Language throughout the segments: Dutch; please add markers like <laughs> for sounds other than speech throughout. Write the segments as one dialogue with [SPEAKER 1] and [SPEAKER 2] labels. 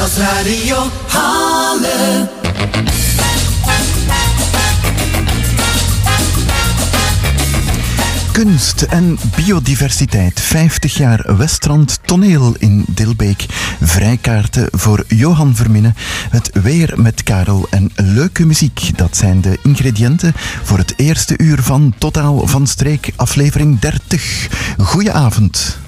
[SPEAKER 1] Datrario halen.
[SPEAKER 2] Kunst en biodiversiteit. 50 jaar Westrand Toneel in Dilbeek. Vrijkaarten voor Johan Verminnen. Het weer met Karel en leuke muziek. Dat zijn de ingrediënten voor het eerste uur van Totaal van Streek, aflevering 30. Goedenavond.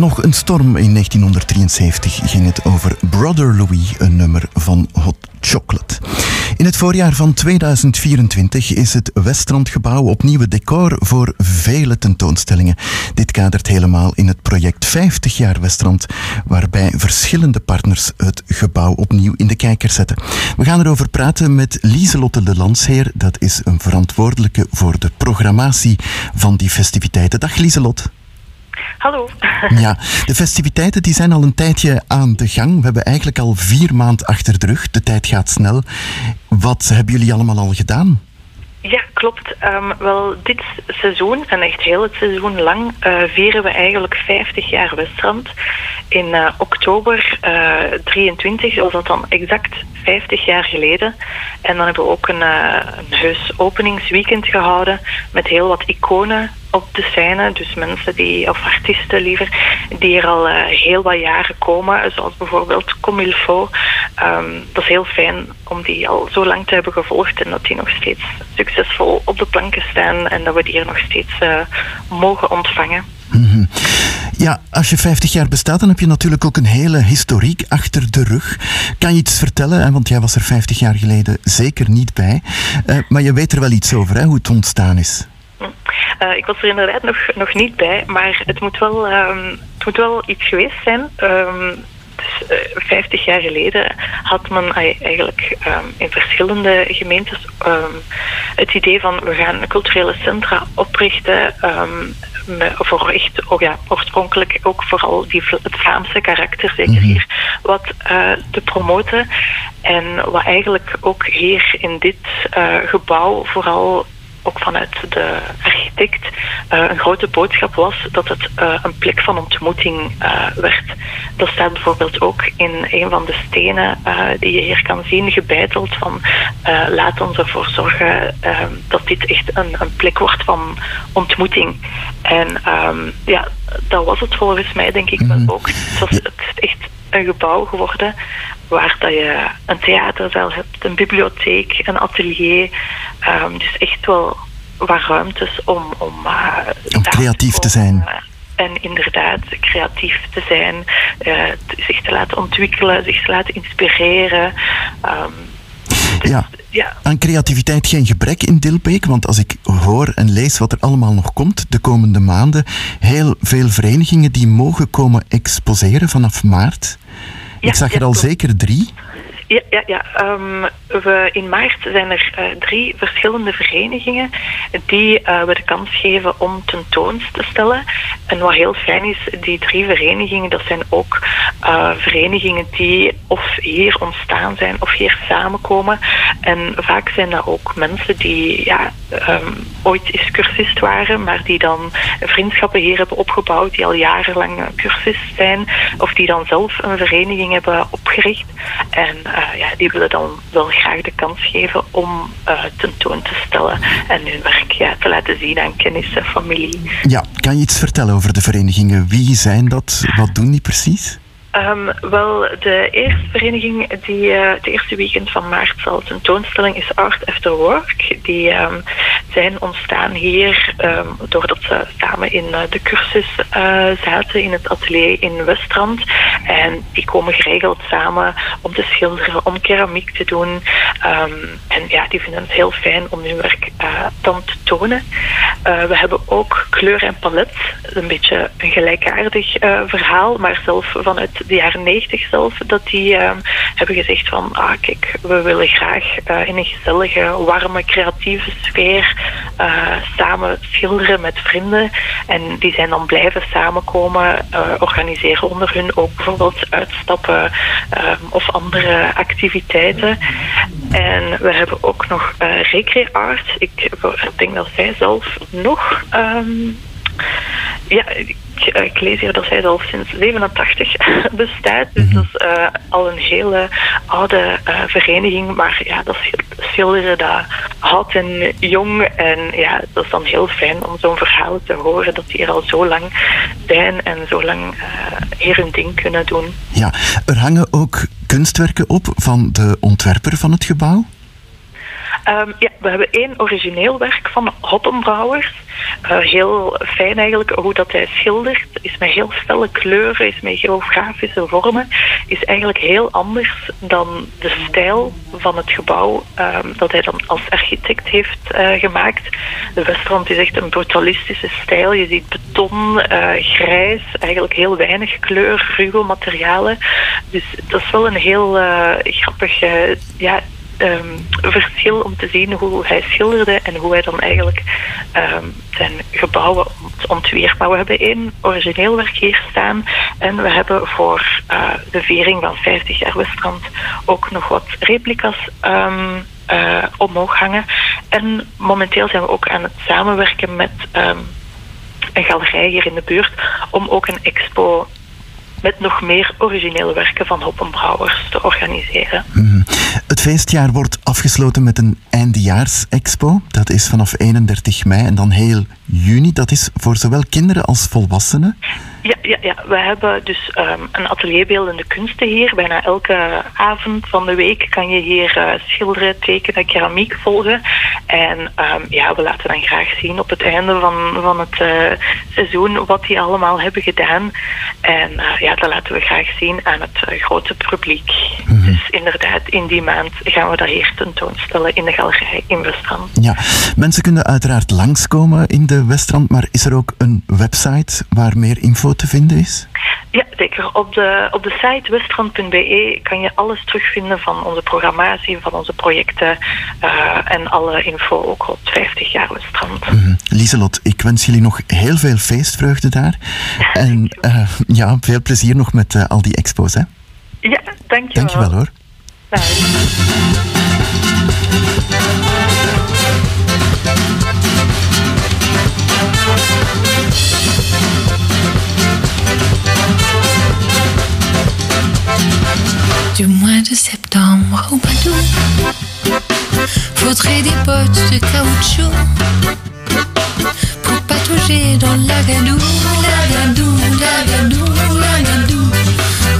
[SPEAKER 3] Nog een storm. In 1973 ging het over Brother Louis, een nummer van Hot Chocolate. In het voorjaar van 2024 is het Westrandgebouw opnieuw decor voor vele tentoonstellingen. Dit kadert helemaal in het project 50 jaar Westrand, waarbij verschillende partners het gebouw opnieuw in de kijker zetten. We gaan erover praten met Lieselotte de Landsheer. Dat is een verantwoordelijke voor de programmatie van die festiviteiten. Dag Lieselotte.
[SPEAKER 4] Hallo.
[SPEAKER 3] Ja, de festiviteiten die zijn al een tijdje aan de gang. We hebben eigenlijk al vier maanden achter de rug. De tijd gaat snel. Wat hebben jullie allemaal al gedaan?
[SPEAKER 4] Ja, klopt. Ehm, wel, dit seizoen, en echt heel het seizoen lang, eh, vieren we eigenlijk 50 jaar Westrand. In eh, oktober uh, 23 was dat dan exact 50 jaar geleden. En dan hebben we ook een, een heus openingsweekend gehouden met heel wat iconen op de scène. Dus mensen die, of artiesten liever, die er al heel wat jaren komen. Zoals bijvoorbeeld Comilfo. Um, dat is heel fijn om die al zo lang te hebben gevolgd en dat die nog steeds succesvol op de planken staan en dat we die hier nog steeds uh, mogen ontvangen.
[SPEAKER 3] -hmm. Ja, als je 50 jaar bestaat, dan heb je natuurlijk ook een hele historiek achter de rug. Kan je iets vertellen? Want jij was er 50 jaar geleden zeker niet bij. Uh, maar je weet er wel iets over, hoe het ontstaan is.
[SPEAKER 4] Uh, ik was er inderdaad nog, nog niet bij, maar het moet wel, um, het moet wel iets geweest zijn. Um, uh, 50 jaar geleden had men eigenlijk um, in verschillende gemeentes um, het idee van we gaan culturele centra oprichten um, voor echt, oh ja, oorspronkelijk ook vooral die, het Vlaamse karakter, zeker mm-hmm. hier, wat uh, te promoten. En wat eigenlijk ook hier in dit uh, gebouw vooral ook vanuit de architect uh, een grote boodschap was dat het uh, een plek van ontmoeting uh, werd. Dat staat bijvoorbeeld ook in een van de stenen die je hier kan zien, gebeiteld van laat ons ervoor zorgen dat dit echt een, een, plek wordt van ontmoeting. En um, ja, dat was het volgens mij denk ik wel ook. Het, was, het is echt een gebouw geworden waar dat je een theaterzaal hebt, een bibliotheek, een atelier. Um, dus echt wel wat ruimtes om... Om, uh,
[SPEAKER 3] om creatief te zijn. Uh,
[SPEAKER 4] en inderdaad creatief te zijn, uh, zich te laten ontwikkelen, zich te laten inspireren. Um,
[SPEAKER 3] dus, ja. ja. Aan creativiteit geen gebrek in Dilbeek, want als ik hoor en lees wat er allemaal nog komt de komende maanden, heel veel verenigingen die mogen komen exposeren vanaf maart. Ik zag er al zeker drie.
[SPEAKER 4] Ja, ja, ja. Um, we, in maart zijn er uh, drie verschillende verenigingen die uh, we de kans geven om tentoons te stellen. En wat heel fijn is, die drie verenigingen, dat zijn ook uh, verenigingen die of hier ontstaan zijn of hier samenkomen. En vaak zijn dat ook mensen die ja, um, ooit eens cursist waren, maar die dan vriendschappen hier hebben opgebouwd, die al jarenlang cursist zijn, of die dan zelf een vereniging hebben opgericht. En uh, ja, die willen dan wel graag de kans geven om uh, tentoon te stellen en hun werk ja, te laten zien aan kennis en familie.
[SPEAKER 3] Ja, kan je iets vertellen over de verenigingen? Wie zijn dat? Wat doen die precies?
[SPEAKER 4] Um, wel, de eerste vereniging die uh, het eerste weekend van maart zal tentoonstelling is Art After Work. Die um, zijn ontstaan hier um, doordat ze samen in uh, de cursus uh, zaten in het atelier in Westrand. En die komen geregeld samen om te schilderen, om keramiek te doen. en ja, die vinden het heel fijn om hun werk dan te tonen. we hebben ook kleur en palet. Een beetje een gelijkaardig verhaal, maar zelf vanuit de jaren negentig zelf, dat die uh, hebben gezegd van, ah kijk, we willen graag uh, in een gezellige, warme, creatieve sfeer uh, samen schilderen met vrienden. En die zijn dan blijven samenkomen, organiseren onder hun ook bijvoorbeeld uitstappen of andere activiteiten. En we hebben ook nog Recreart. Ik denk dat zij zelf nog... Um, ja, ik, lees hier dat zij al sinds 87 <laughs> bestaat. Dus mm -hmm. dat is uh, al een hele oude uh, vereniging. Maar ja, dat schilderen dat oud en jong. En ja, dat is dan heel fijn om zo'n verhaal te horen dat die hier al zo lang zijn en zo lang hier hun ding kunnen doen.
[SPEAKER 3] Ja, er hangen ook kunstwerken op van de ontwerper van het gebouw?
[SPEAKER 4] Ehm, ja, we hebben één origineel werk van Hoppenbrouwers. Uh, heel fijn eigenlijk hoe dat hij schildert. Is met heel felle kleuren, is met geografische vormen. Is eigenlijk heel anders dan de stijl van het gebouw um, dat hij dan als architect heeft uh, gemaakt. De Westrand is echt een brutalistische stijl. Je ziet beton, uh, grijs, eigenlijk heel weinig kleur, ruwe materialen. Dus dat is wel een heel grappig ja, um, verschil om te zien hoe hij schilderde en hoe hij dan eigenlijk um, zijn gebouwen ontwierp. Maar we hebben één origineel werk hier staan en we hebben voor uh, de viering van 50 jaar Westrand ook nog wat replica's um, uh, omhoog hangen. En momenteel zijn we ook aan het samenwerken met een galerij hier in de buurt om ook een expo met nog meer originele werken van Hoppenbrouwers te organiseren.
[SPEAKER 3] Mm. Het feestjaar wordt afgesloten met een eindejaarsexpo. Dat is vanaf 31 mei en dan heel juni. Dat is voor zowel kinderen als volwassenen.
[SPEAKER 4] Ja, ja, ja. we hebben dus um, een atelier beeldende kunsten hier. Bijna elke avond van de week kan je hier uh, schilderen, tekenen, keramiek volgen. En um, ja, we laten dan graag zien op het einde van, van het uh, seizoen wat die allemaal hebben gedaan. En uh, ja, dat laten we graag zien aan het grote publiek. Mm -hmm. Dus inderdaad, in die maand gaan we dat hier tentoonstellen in de galerij in Westrand.
[SPEAKER 3] Ja, mensen kunnen uiteraard langskomen in de Westrand, maar is er ook een website waar meer info te vinden is?
[SPEAKER 4] Ja, zeker. Op de, op de site westrand.be kan je alles terugvinden van onze programmatie, van onze projecten uh, en alle info ook op 50 jaar Westrand.
[SPEAKER 3] Mm. Lieselot, ik wens jullie nog heel veel feestvreugde daar. en uh, ja, veel plezier nog met uh, al die expos, hè?
[SPEAKER 4] Ja, dankjewel.
[SPEAKER 3] Dankjewel hoor.
[SPEAKER 4] Bye.
[SPEAKER 5] du mois de septembre au bateau. Faudrait des bottes de caoutchouc pour patauger dans la gadoue, la gadoue, la gadoue, la gadoue,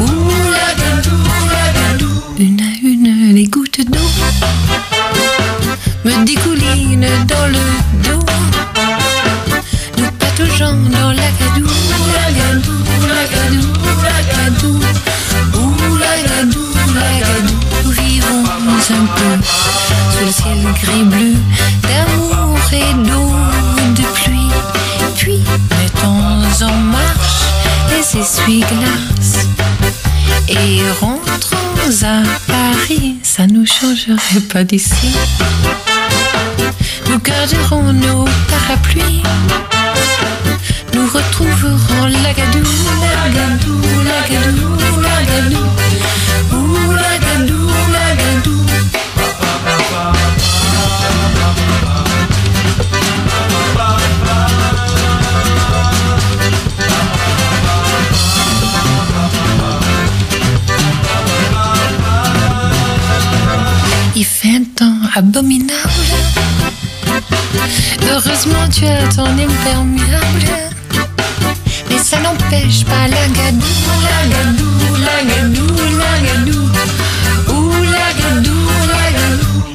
[SPEAKER 5] ouh la gadoue, la gadoue. Une à une, les gouttes d'eau me découlinent dans le dos. Nous pataugeons dans la gadoue, la gadoue, la gadoue, la gadoue, ouh la gadoue nous vivons un peu sous le ciel gris-bleu d'amour et d'eau de pluie. Puis mettons en marche les essuie-glaces et rentrons à Paris. Ça nous changerait pas d'ici. Nous garderons nos parapluies. Nous retrouverons l'agadou, l'agadou, l'agadou, l'agadou. Ouh, abominable. Heureusement, tu as ton imperméable. Mais ça n'empêche pas la gadou, la gadou, la gadou, la la gadou,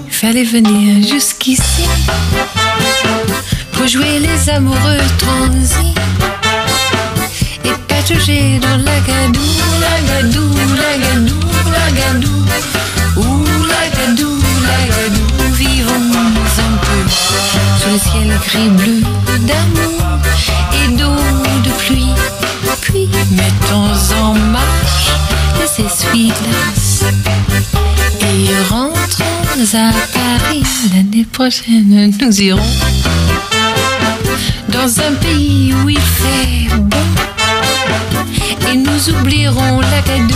[SPEAKER 5] fallait venir jusqu'ici pour jouer les amoureux transis et patauger dans la gadou, la gadou, la. Le ciel gris-bleu d'amour et d'eau de pluie. Puis mettons en marche les essuie-glaces et rentrons à Paris. L'année prochaine, nous irons dans un pays où il fait bon. Et nous oublierons la gadou,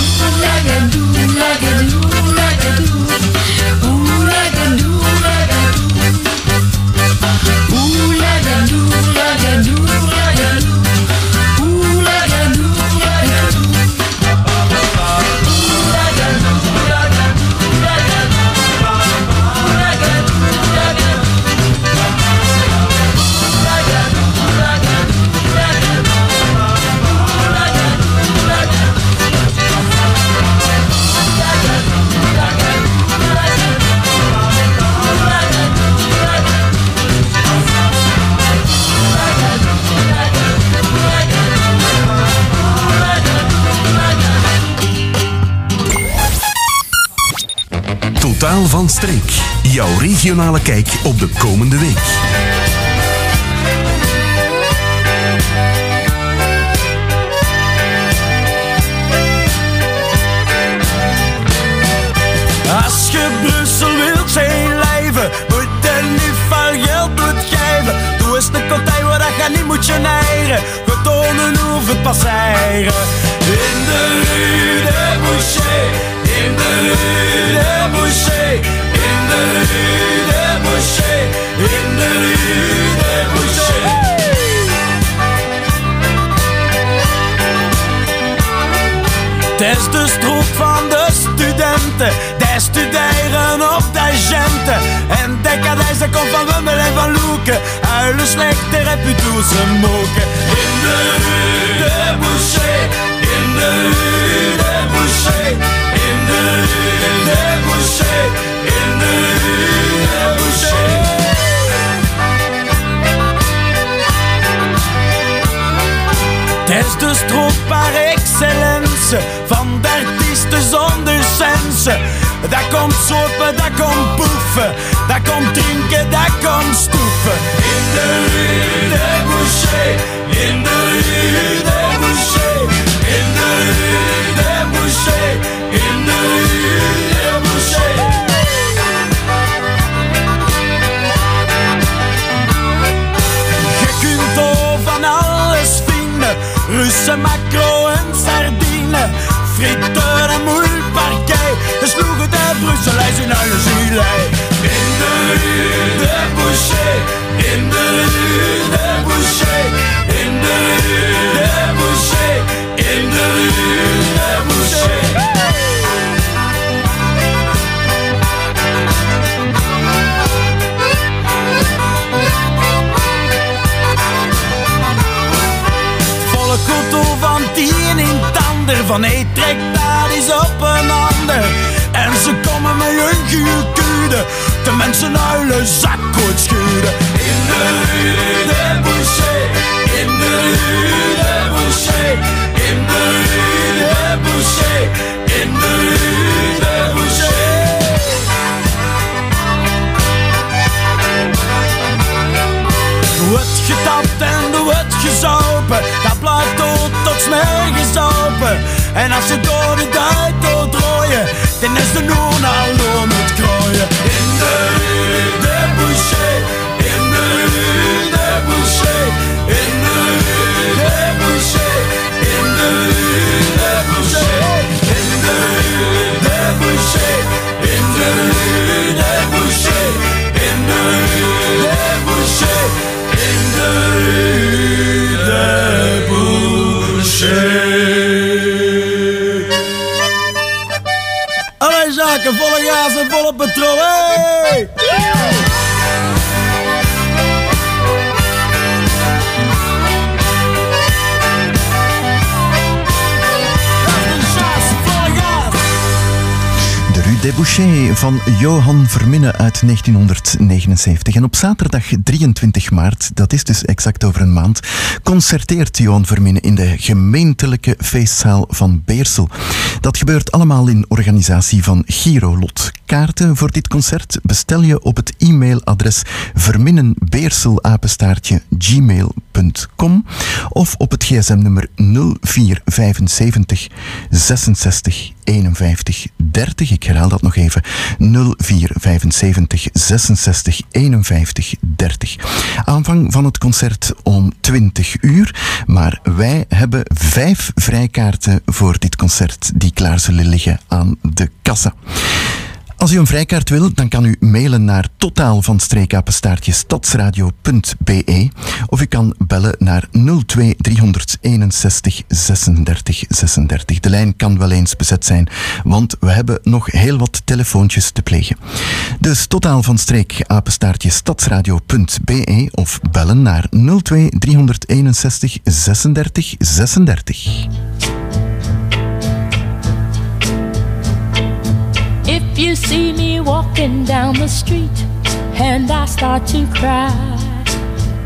[SPEAKER 6] van. Jouw regionale kijk op de komende week.
[SPEAKER 7] Als je Brussel wilt zijn lijven, moet er niet veel geld uitgeven. Doe eens een kotij waar dat je niet moet je neigen. Getonen hoeven het passeren. In de rue de Boucher, in de rue de Boucher, in de rue de Boucher, in de rue de Boucher. Het is de stroep van de studenten, die studeren op de agenten. En decadijs, dat komt van Wummel en van Loeken. Uilen slechte reputatie moken. In de rue de Boucher, in de rue de Boucher, in de stroop par excellence van de artiesten zonder sensen. Dat komt sopen, dat komt boeven, dat komt drinken, dat komt stoeven. In de rue van
[SPEAKER 3] Johan Verminne uit 1979. En op zaterdag 23 maart, dat is dus exact over een maand, concerteert Johan Verminne in de gemeentelijke feestzaal van Beersel. Dat gebeurt allemaal in organisatie van Girolot. Kaarten voor dit concert bestel je op het e-mailadres verminnenbeerselapenstaartje gmail.com of op het gsm-nummer 0475 66 51 30. Ik herhaal dat nog even. 0475 66 51 30. Aanvang van het concert om 20 uur. Maar wij hebben vijf vrijkaarten voor dit concert die klaar zullen liggen aan de kassa. Als u een vrijkaart wil, dan kan u mailen naar totaal van streekapenstaartje stadsradio.be of u kan bellen naar 02 361 36 36. De lijn kan wel eens bezet zijn, want we hebben nog heel wat telefoontjes te plegen. Dus totaal van streek apenstaartje stadsradio.be of bellen naar 02 361 36 36.
[SPEAKER 8] You see me walking down the street, and I start to cry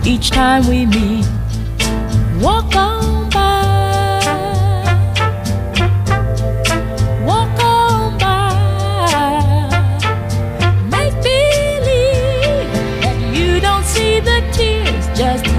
[SPEAKER 8] each time we meet. Walk on by, walk on by.
[SPEAKER 3] Make believe that you don't see the tears, just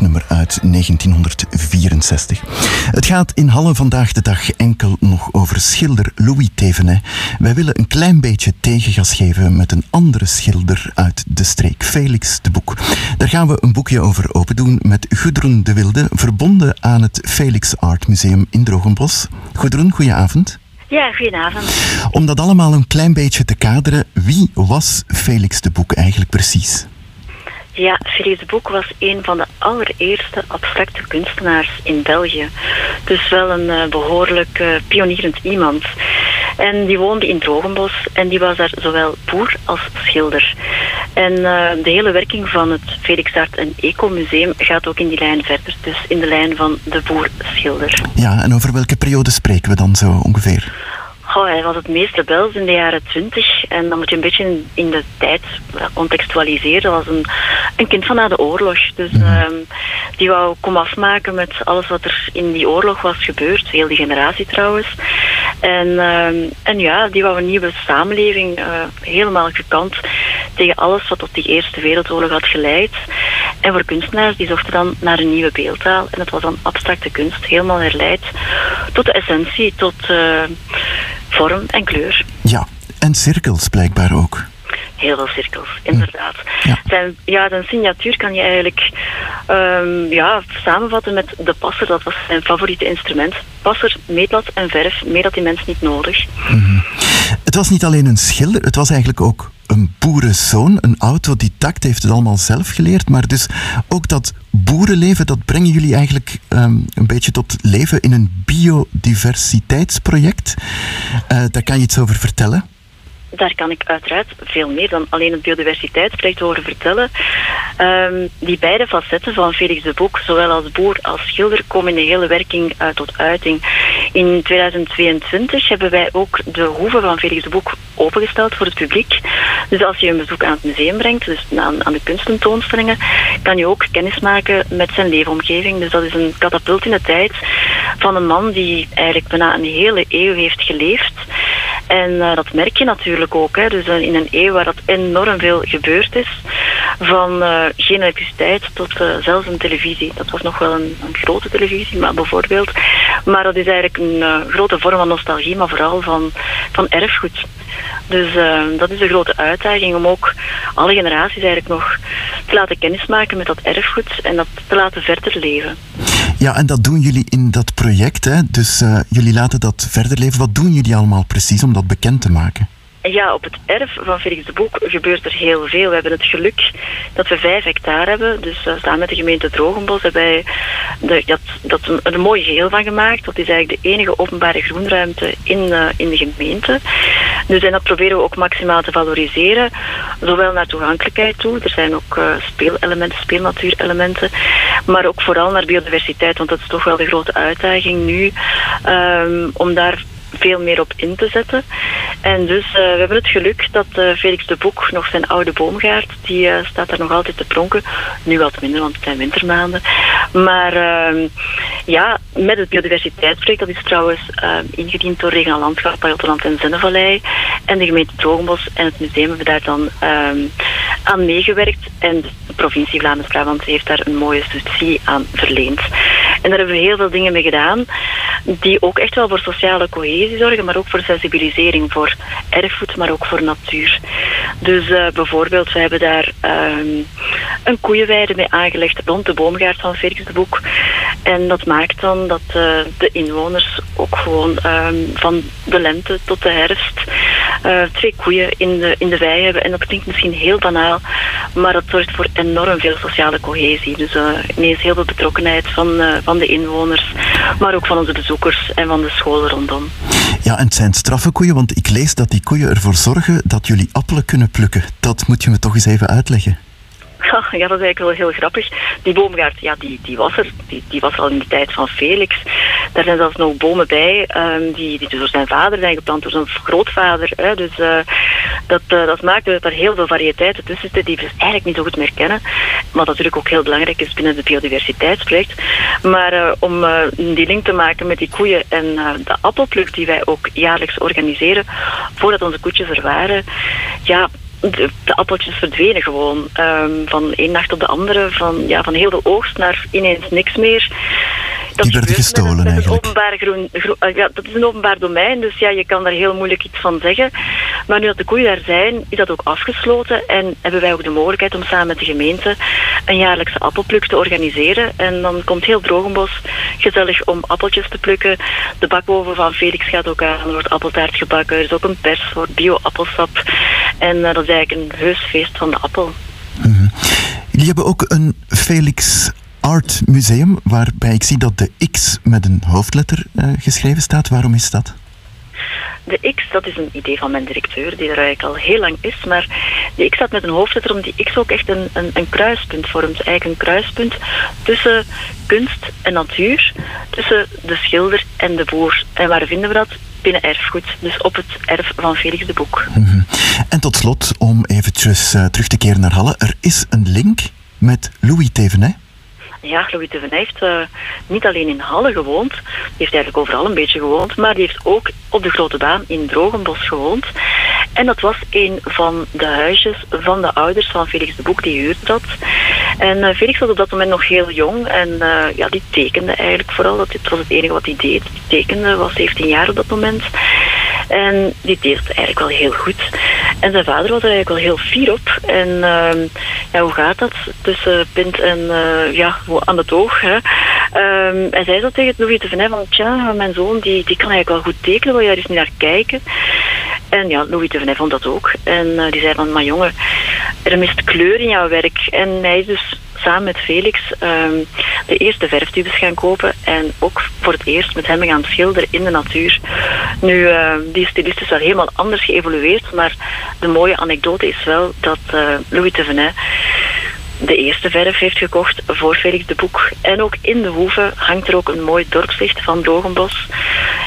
[SPEAKER 3] nummer uit 1964. Het gaat in Halle vandaag de dag enkel nog over schilder Louis Thévenet. Wij willen een klein beetje tegengas geven met een andere schilder uit de streek, Felix de Boek. Daar gaan we een boekje over open doen met Gudrun de Wilde, verbonden aan het Felix Art Museum in Drogenbos. Gudrun, goedenavond.
[SPEAKER 9] Ja, goedenavond.
[SPEAKER 3] Om dat allemaal een klein beetje te kaderen, wie was Felix de Boek eigenlijk precies?
[SPEAKER 9] Ja, de Boek was een van de allereerste abstracte kunstenaars in België. Dus wel een uh, behoorlijk pionierend iemand. En die woonde in Drogenbos en die was daar zowel boer als schilder. En uh, de hele werking van het Felix Art en Eco Museum gaat ook in die lijn verder. Dus in de lijn van de boer-schilder.
[SPEAKER 3] Ja, en over welke periode spreken we dan zo ongeveer?
[SPEAKER 9] Hij was het meest rebels in de jaren twintig. En dan moet je een beetje in, de tijd contextualiseren. Dat was een, een kind van na de oorlog. Dus um, die wou kom afmaken met alles wat er in die oorlog was gebeurd. Heel die generatie trouwens. En, um, en ja, die wou een nieuwe samenleving uh, helemaal gekant tegen alles wat tot die Eerste Wereldoorlog had geleid. En voor kunstenaars die zochten dan naar een nieuwe beeldtaal. En dat was dan abstracte kunst, helemaal herleid tot de essentie, tot uh, vorm en kleur.
[SPEAKER 3] Ja, en cirkels blijkbaar ook.
[SPEAKER 9] Heel veel cirkels, inderdaad. Ja. Zijn, ja, zijn signatuur kan je eigenlijk um, ja, samenvatten met de passer. Dat was zijn favoriete instrument. Passer, meetlat en verf. Meer had die mens niet nodig.
[SPEAKER 3] Mm -hmm. Het was niet alleen een schilder, het was eigenlijk ook een boerenzoon, een autodidact, heeft het allemaal zelf geleerd. Maar dus ook dat boerenleven, dat brengen jullie eigenlijk um, een beetje tot leven in een biodiversiteitsproject. Uh, daar kan je iets over vertellen?
[SPEAKER 9] Daar kan ik uiteraard veel meer dan alleen het biodiversiteitsproject over vertellen. Um, die beide facetten van Felix de Boek, zowel als boer als schilder, komen in de hele werking uh, tot uiting. In 2022 hebben wij ook de hoeve van Felix de Boek opengesteld voor het publiek. Dus als je een bezoek aan het museum brengt, dus aan, aan de kunstentoonstellingen, kan je ook kennis maken met zijn leefomgeving. Dus dat is een katapult in de tijd van een man die eigenlijk bijna een hele eeuw heeft geleefd. En uh, dat merk je natuurlijk ook. Hè. Dus in een eeuw waar dat enorm veel gebeurd is. Van uh, geen elektriciteit tot zelfs een televisie. Dat was nog wel een, een, grote televisie, maar bijvoorbeeld. Maar dat is eigenlijk een grote vorm van nostalgie, maar vooral van, van erfgoed. Dus dat is de grote uitdaging om ook alle generaties eigenlijk nog te laten kennismaken met dat erfgoed en dat te laten verder leven.
[SPEAKER 3] Ja, en dat doen jullie in dat project. Hè? Dus jullie laten dat verder leven. Wat doen jullie allemaal precies om dat bekend te maken?
[SPEAKER 9] Ja, op het erf van Felix de Boek gebeurt er heel veel. We hebben het geluk dat we vijf hectare hebben. Dus uh, samen met de gemeente Drogenbos hebben wij dat, dat een, een mooi geheel van gemaakt. Dat is eigenlijk de enige openbare groenruimte in, uh, in de gemeente. Dus en dat proberen we ook maximaal te valoriseren. Zowel naar toegankelijkheid toe. Er zijn ook uh, speelelementen, speelnatuurelementen. Maar ook vooral naar biodiversiteit. Want dat is toch wel de grote uitdaging nu. Um, om daar veel meer op in te zetten. En dus uh, we hebben het geluk dat uh, Felix de Boek nog zijn oude boomgaard, die uh, staat daar nog altijd te pronken. Nu wat minder, want het zijn wintermaanden. Maar ehm, ja, met het biodiversiteitsproject, dat is trouwens ehm, ingediend door Regionaal Landschap, Pajottenland en Zennevallei. En de gemeente Drogenbos en het museum hebben daar dan um, aan meegewerkt. En de provincie Vlaanderen-Brabant heeft daar een mooie subsidie aan verleend. En daar hebben we heel veel dingen mee gedaan, die ook echt wel voor sociale cohesie zorgen, maar ook voor sensibilisering voor erfgoed, maar ook voor natuur. Dus uh, bijvoorbeeld, we hebben daar um, een koeienweide mee aangelegd rond de boomgaard van Felix de Boek. En dat maakt dan dat uh, de inwoners ook gewoon um, van de lente tot de herfst uh, twee koeien in de, in de wei hebben. En dat klinkt misschien heel banaal, maar dat zorgt voor enorm veel sociale cohesie. Dus ineens heel veel betrokkenheid van, van de inwoners, maar ook van onze bezoekers en van de scholen rondom.
[SPEAKER 3] Ja, en het zijn straffe koeien, want ik lees dat die koeien ervoor zorgen dat jullie appelen kunnen plukken. Dat moet je me toch eens even uitleggen.
[SPEAKER 9] Ja, dat is eigenlijk wel heel grappig. Die boomgaard, ja, die, die was er. Die, die was al in de tijd van Felix. Daar zijn zelfs nog bomen bij um, die, die door zijn vader zijn geplant, door zijn grootvader. Hè. Dus uh, dat, uh, dat maakt dat er heel veel variëteiten tussen zitten die we eigenlijk niet zo goed meer kennen. Wat natuurlijk ook heel belangrijk is binnen het biodiversiteitsproject. Maar uh, om die link te maken met die koeien en de appelpluk die wij ook jaarlijks organiseren, voordat onze koetjes er waren, ja, de, de appeltjes verdwenen gewoon. Ehm, van één nacht op de andere, van, ja, van heel veel oogst naar ineens niks meer. Dat
[SPEAKER 3] Die werden gestolen
[SPEAKER 9] een
[SPEAKER 3] eigenlijk.
[SPEAKER 9] openbaar groen, gro- eh, ja, dat is een openbaar domein, dus ja, je kan daar heel moeilijk iets van zeggen. Maar nu dat de koeien daar zijn, is dat ook afgesloten en hebben wij ook de mogelijkheid om samen met de gemeente een jaarlijkse appelpluk te organiseren. En dan komt heel Drogenbos gezellig om appeltjes te plukken. De bakoven van Felix gaat ook aan, er wordt appeltaart gebakken, er is ook een pers voor bio-appelsap. En eh, dat is eigenlijk een heus feest van de appel.
[SPEAKER 3] Jullie hebben ook een Felix Art Museum, waarbij ik zie dat de X met een hoofdletter eh, geschreven staat. Waarom is dat?
[SPEAKER 9] De X, dat is een idee van mijn directeur, die er eigenlijk al heel lang is. Maar de X staat met een hoofdletter, omdat die X ook echt een, een, een kruispunt vormt. Eigenlijk een kruispunt tussen kunst en natuur, tussen de schilder en de boer. En waar vinden we dat? Binnen erfgoed, dus op het erf van Felix de Boek.
[SPEAKER 3] En tot slot, om eventjes eh, terug te keren naar Halle, er is een link met Louis Thévenet.
[SPEAKER 9] Ja, Louis de Ven heeft eh, niet alleen in Halle gewoond, die heeft eigenlijk overal een beetje gewoond, maar die heeft ook op de Grote Baan in Drogenbos gewoond. En dat was een van de huisjes van de ouders van Felix de Boek, die huurde dat. En eh, Felix was op dat moment nog heel jong en eh, ja, die tekende eigenlijk vooral. Dat dit was het enige wat hij deed. Die tekende, was 17 jaar op dat moment. En die deed het eigenlijk wel heel goed. En zijn vader was er eigenlijk wel heel fier op. En ehm, ja, hoe gaat dat tussen pint en eh, ja, aan het oog? Hè? Ehm, hij zei zo tegen Louis de van, tja, mijn zoon die, die kan eigenlijk wel goed tekenen, wil je daar eens naar kijken? En ja, Louis de Venet vond dat ook. En eh, die zei van, maar jongen, er mist kleur in jouw werk. En hij is dus samen met Felix ehm, de eerste verftubes gaan kopen en ook voor het eerst met hem gaan schilderen in de natuur. Nu, eh, die stylist is wel helemaal anders geëvolueerd, maar de mooie anekdote is wel dat eh, Louis de Venet de eerste verf heeft gekocht voor Felix de Boek. En ook in de hoeve hangt er ook een mooi dorpslicht van Drogenbos.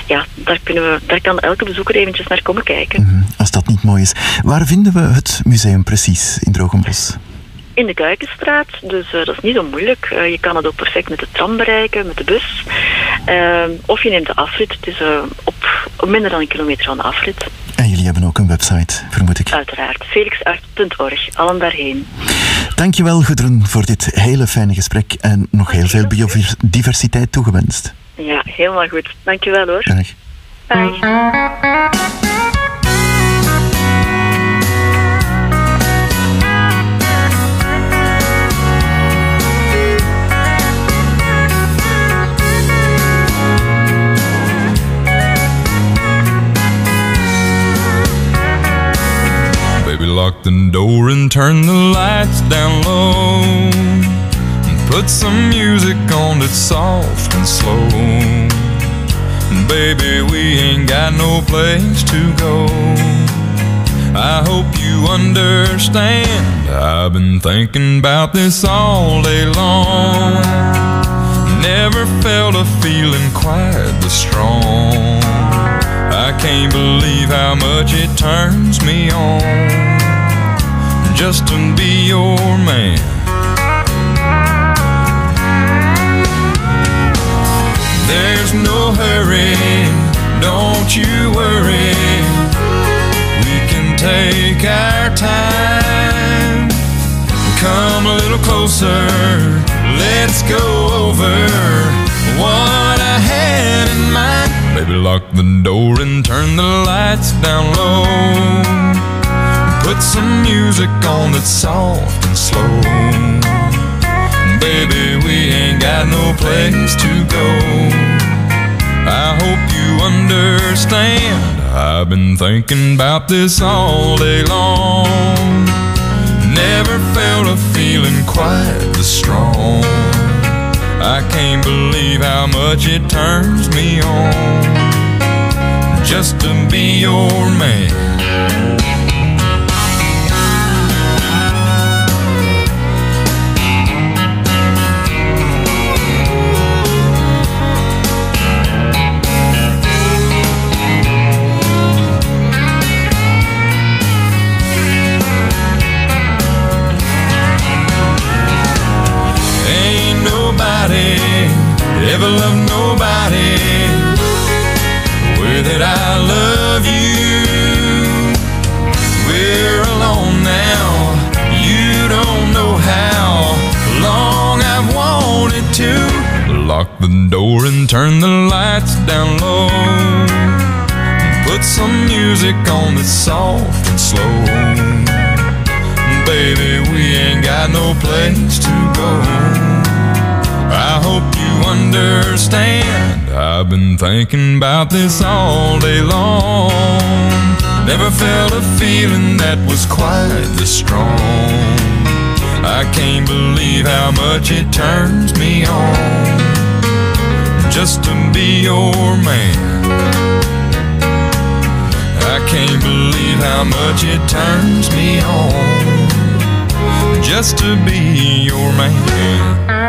[SPEAKER 9] Ja, daar, kunnen we, daar kan elke bezoeker eventjes naar komen kijken.
[SPEAKER 3] Als dat niet mooi is. Waar vinden we het museum precies in Drogenbos?
[SPEAKER 9] In de Kuikenstraat, dus eh, dat is niet zo moeilijk. Eh, je kan het ook perfect met de tram bereiken, met de bus. Eh, of je neemt de afrit, het is op, op minder dan een kilometer van de afrit.
[SPEAKER 3] En jullie hebben ook een website, vermoed ik.
[SPEAKER 9] Uiteraard, felixart.org, allen daarheen.
[SPEAKER 3] Dankjewel, Gudrun, voor dit hele fijne gesprek en nog heel veel biodiversiteit toegewenst.
[SPEAKER 9] Ja, helemaal goed. Dankjewel hoor.
[SPEAKER 3] Dag.
[SPEAKER 9] Bye.
[SPEAKER 10] Lock the door and turn the lights down low. And put some music on that's soft and slow. Baby, we ain't got no place to go. I hope you understand. I've been thinking about this all day long. Never felt a feeling quite this strong. I can't believe how much it turns me on just to be your man. There's no hurry, don't you worry. We can take our time. Come a little closer, let's go over what I had in mind. Baby, lock the door and turn the lights down low. Put some music on that's soft and slow. Baby, we ain't got no place to go. I hope you understand. I've been thinking about this all day long. Never felt a feeling quite this strong. I can't believe how much it turns me on just to be your man. On that's soft and slow. Baby, we ain't got no place to go. I hope you understand. I've been thinking about this all day long. Never felt a feeling that was quite this strong. I can't believe how much it turns me on just to be your man. Can't believe how much it turns me on just to be your man.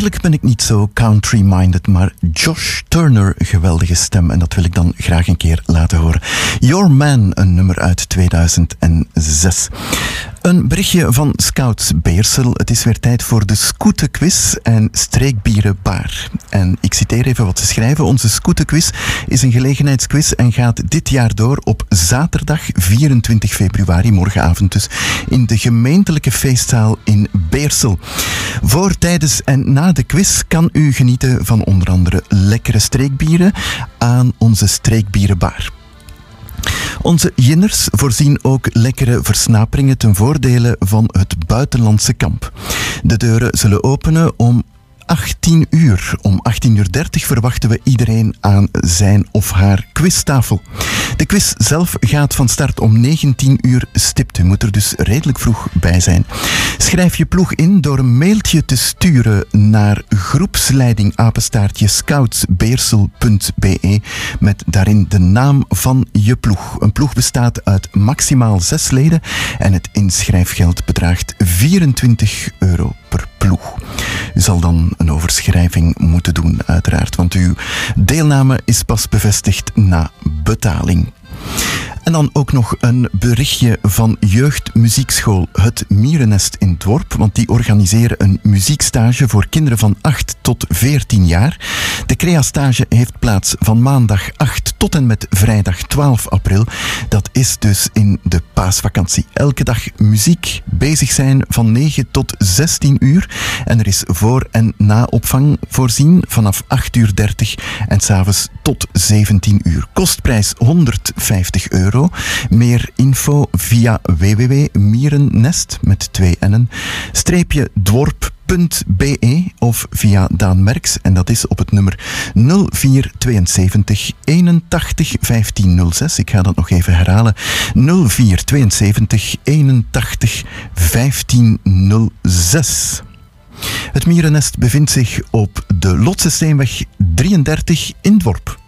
[SPEAKER 3] Eigenlijk ben ik niet zo country-minded, maar Josh Turner, geweldige stem. En dat wil ik dan graag een keer laten horen. Your Man, een nummer uit 2006. Een berichtje van Scouts Beersel. Het is weer tijd voor de Scoutenquiz en Streekbierenbaar. En ik citeer even wat ze schrijven. Onze Scoutenquiz is een gelegenheidsquiz en gaat dit jaar door op zaterdag 24 februari, morgenavond dus, in de gemeentelijke feestzaal in Beersel. Voor, tijdens en na de quiz kan u genieten van onder andere lekkere streekbieren aan onze Streekbierenbaar. Onze jinners voorzien ook lekkere versnaperingen ten voordele van het buitenlandse kamp. De deuren zullen openen om 18 uur. Om 18.30 uur 30 verwachten we iedereen aan zijn of haar quiztafel. De quiz zelf gaat van start om 19 uur stipt. U moet er dus redelijk vroeg bij zijn. Schrijf je ploeg in door een mailtje te sturen naar groepsleiding apenstaartje scoutsbeersel.be met daarin de naam van je ploeg. Een ploeg bestaat uit maximaal zes leden en het inschrijfgeld bedraagt 24 euro per ploeg. U zal dan een overschrijving moeten doen, uiteraard, want uw deelname is pas bevestigd na betaling. En dan ook nog een berichtje van Jeugdmuziekschool Het Mierennest in Dworp, want die organiseren een muziekstage voor kinderen van 8 tot 14 jaar. De CREA-stage heeft plaats van maandag 8 tot en met vrijdag 12 april. Dat is dus in de paasvakantie. Elke dag muziek bezig zijn van 9 tot 16 uur. En er is voor- en na-opvang voorzien vanaf 8 uur 30 en s'avonds tot 17 uur. Kostprijs 150 euro. Meer info via www.mierennest met twee N'en, streepje dworp.be of via Daan Merks en dat is op het nummer 0472 81 1506. Ik ga dat nog even herhalen. 0472 81 1506. Het mierennest bevindt zich op de Lotse Steenweg 33 in Dworp.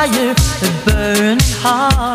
[SPEAKER 11] Fire, a burning heart.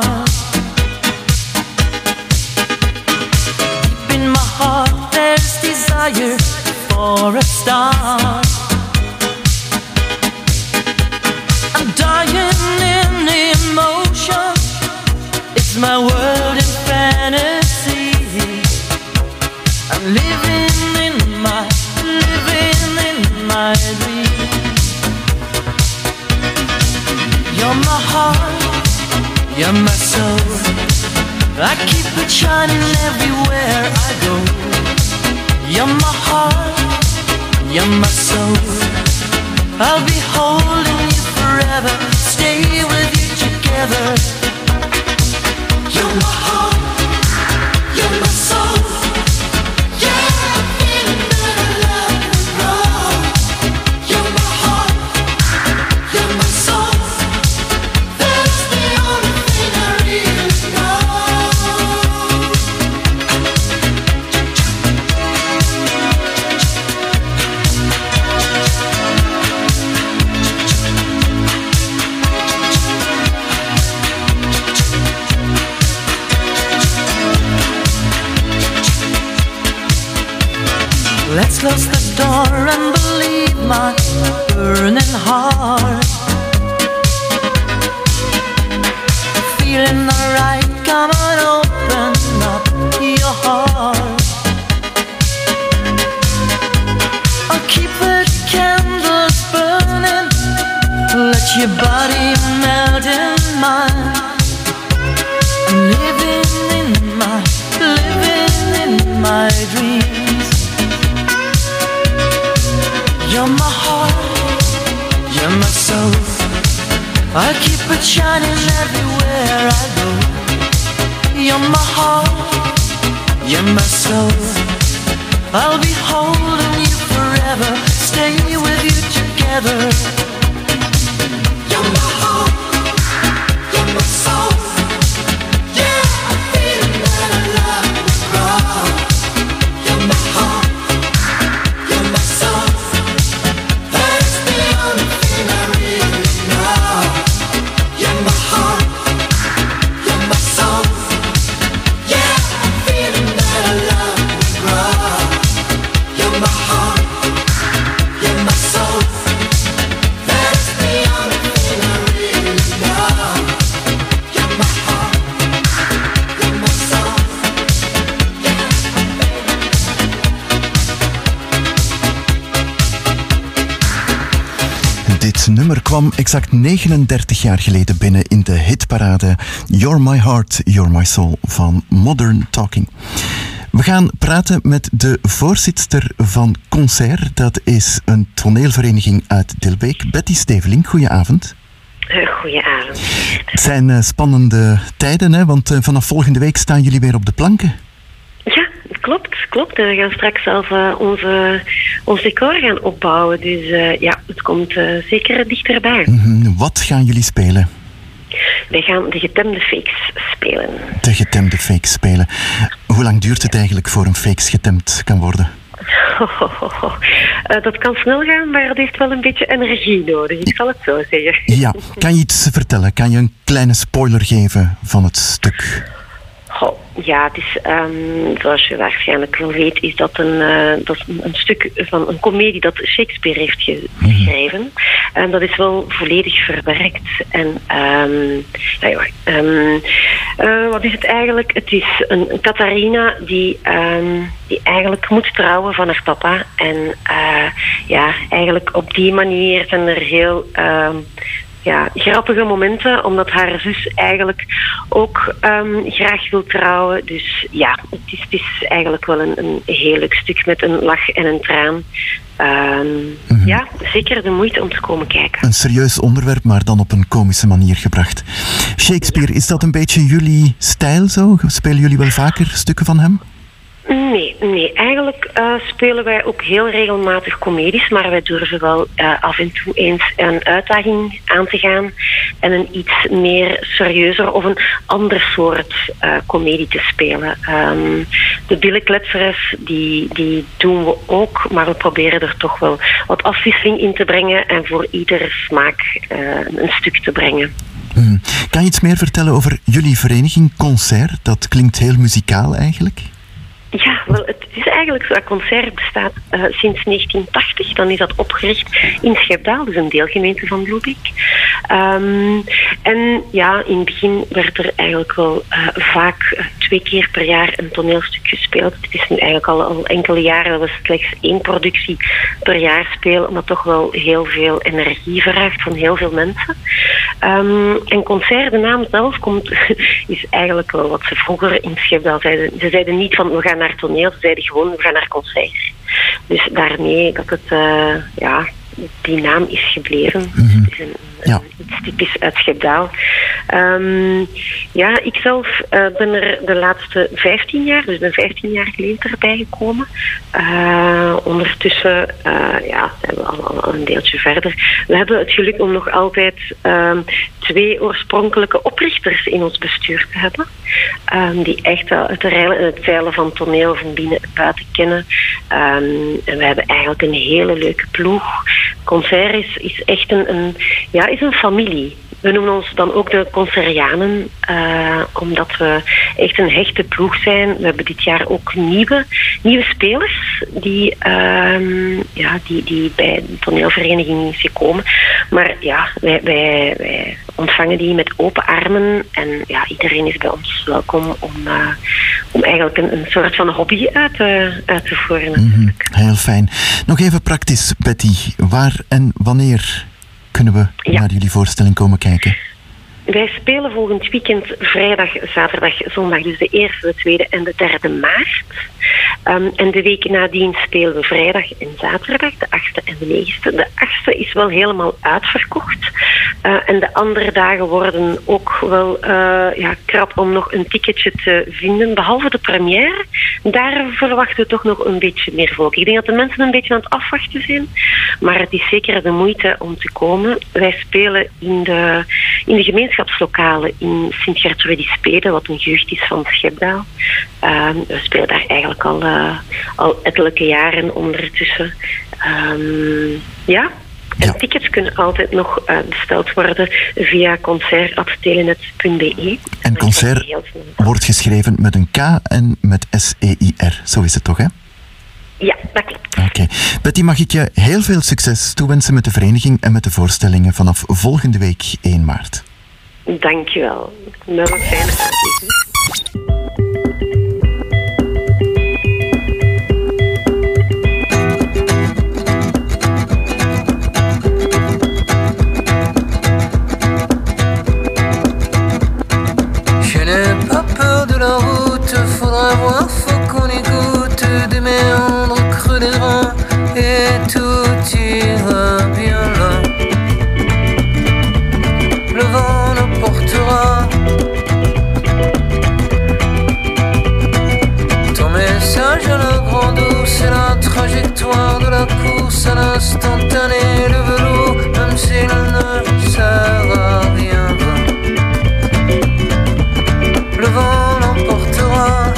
[SPEAKER 3] 39 jaar geleden binnen in de hitparade You're My Heart, You're My Soul van Modern Talking. We gaan praten met de voorzitter van Concert. Dat is een toneelvereniging uit Dilbeek. Betty Steveling, goedenavond.
[SPEAKER 12] Eh, Goedenavond.
[SPEAKER 3] Het zijn eh, spannende tijden, hè? want eh, vanaf volgende week staan jullie weer op de planken.
[SPEAKER 12] Klopt, klopt. En we gaan straks zelf eh, onze, ons decor gaan opbouwen. Dus eh, ja, het komt eh, zeker dichterbij.
[SPEAKER 3] Mhm, Wat gaan jullie spelen?
[SPEAKER 12] Wij gaan de getemde fakes spelen.
[SPEAKER 3] De getemde fakes spelen. Hoe lang duurt het eigenlijk voor een fakes getemd kan worden? <laughs>
[SPEAKER 12] Dat kan snel gaan, maar het heeft wel een beetje energie nodig. Ik zal het zo zeggen.
[SPEAKER 3] Ja, kan je iets vertellen? Kan je een kleine spoiler geven van het stuk?
[SPEAKER 12] Goh, ja, het is, ehm, zoals je waarschijnlijk wel weet, is dat een, eh, dat een, een stuk van een komedie dat Shakespeare heeft ge- geschreven. En dat is wel volledig verwerkt. En ehm, ja, ja, ehm, eh, wat is het eigenlijk? Het is een, een Catharina die, die eigenlijk moet trouwen van haar papa. En eh, ja, eigenlijk op die manier zijn er heel ja, grappige momenten, omdat haar zus eigenlijk ook ehm, graag wil trouwen. Dus ja, het is, het is eigenlijk wel een, een heel leuk stuk met een lach en een traan. Ehm, Ja, zeker de moeite om te komen kijken.
[SPEAKER 3] Een serieus onderwerp, maar dan op een komische manier gebracht. Shakespeare, is dat een beetje jullie stijl zo? Spelen jullie wel vaker stukken van hem?
[SPEAKER 12] Nee, nee. Eigenlijk eh, spelen wij ook heel regelmatig comedies, maar wij durven wel eh, af en toe eens een uitdaging aan te gaan en een iets meer serieuzer of een ander soort eh comedie te spelen. Ehm, de billenkletsers, die, die doen we ook, maar we proberen er toch wel wat afwisseling in te brengen en voor ieder smaak een stuk te brengen.
[SPEAKER 3] Mhm. Kan je iets meer vertellen over jullie vereniging Concert? Dat klinkt heel muzikaal eigenlijk.
[SPEAKER 12] Ja, wel, het is eigenlijk zo. Concert bestaat eh, sinds 1980. Dan is dat opgericht in Schepdaal, dus een deelgemeente van Bloebeek. Ehm, en ja, in het begin werd er eigenlijk wel eh, vaak eh, twee keer per jaar een toneelstuk gespeeld. Het is nu eigenlijk al, al enkele jaren dat we slechts één productie per jaar spelen, maar toch wel heel veel energie vraagt van heel veel mensen. Ehm, en concert, de naam zelf, komt, <laughs> is eigenlijk wel wat ze vroeger in Schepdaal zeiden. Ze zeiden niet van we gaan naar toneel, ze zeiden gewoon we gaan naar concert. Dus daarmee dat het, eh, ja, die naam is gebleven. Is een,
[SPEAKER 3] Ja.
[SPEAKER 12] iets typisch uit Schepdaal. Ehm, ja, ik zelf eh, ben er de laatste 15 jaar, dus ben 15 jaar geleden erbij gekomen. Eh, ondertussen eh, ja, zijn we al, een deeltje verder. We hebben het geluk om nog altijd ehm, twee oorspronkelijke oprichters in ons bestuur te hebben. Ehm, die echt het reilen en van toneel van binnen en buiten kennen. En we hebben eigenlijk een hele leuke ploeg. Concert is, is echt een, een, ja, is een familie. we noemen ons dan ook de Concerianen, eh, omdat we echt een hechte ploeg zijn. We hebben dit jaar ook nieuwe, nieuwe spelers die, ehm, ja, die, die bij de toneelvereniging is gekomen. Maar ja, wij, wij, wij ontvangen die met open armen en ja, iedereen is bij ons welkom om, eh, om eigenlijk een, een soort van hobby uit, te uit te voeren.
[SPEAKER 3] Mhm, Heel fijn. Nog even praktisch, Betty. Waar en wanneer kunnen we naar jullie voorstelling komen kijken?
[SPEAKER 12] Wij spelen volgend weekend vrijdag, zaterdag, zondag, dus de eerste, de tweede en de derde maart. Um, en de week nadien spelen we vrijdag en zaterdag, de achtste en de negende. De achtste is wel helemaal uitverkocht. Uh, en de andere dagen worden ook wel uh, ja, krap om nog een ticketje te vinden. Behalve de première, daar verwachten we toch nog een beetje meer volk. Ik denk dat de mensen een beetje aan het afwachten zijn. Maar het is zeker de moeite om te komen. Wij spelen in de, in de gemeenschapslokalen in Sint-Gertrudis-Spede, wat een jeugd is van Schepdaal. Uh, we spelen daar eigenlijk al, uh, al ettelijke jaren ondertussen. Um, ja. En tickets kunnen altijd nog uh, besteld worden via concert.telenet.be.
[SPEAKER 3] En concert wordt geschreven met een K en met S-E-I-R. Zo is het toch, hè?
[SPEAKER 12] Ja, dat klopt.
[SPEAKER 3] Oké. Okay. Betty, mag ik je heel veel succes toewensen met de vereniging en met de voorstellingen vanaf volgende week 1 maart.
[SPEAKER 12] Dankjewel. Nog een fijne avond.
[SPEAKER 13] de la route, faudra voir, l'instantané, le velours, même s'il ne sert à rien. Le vent l'emportera,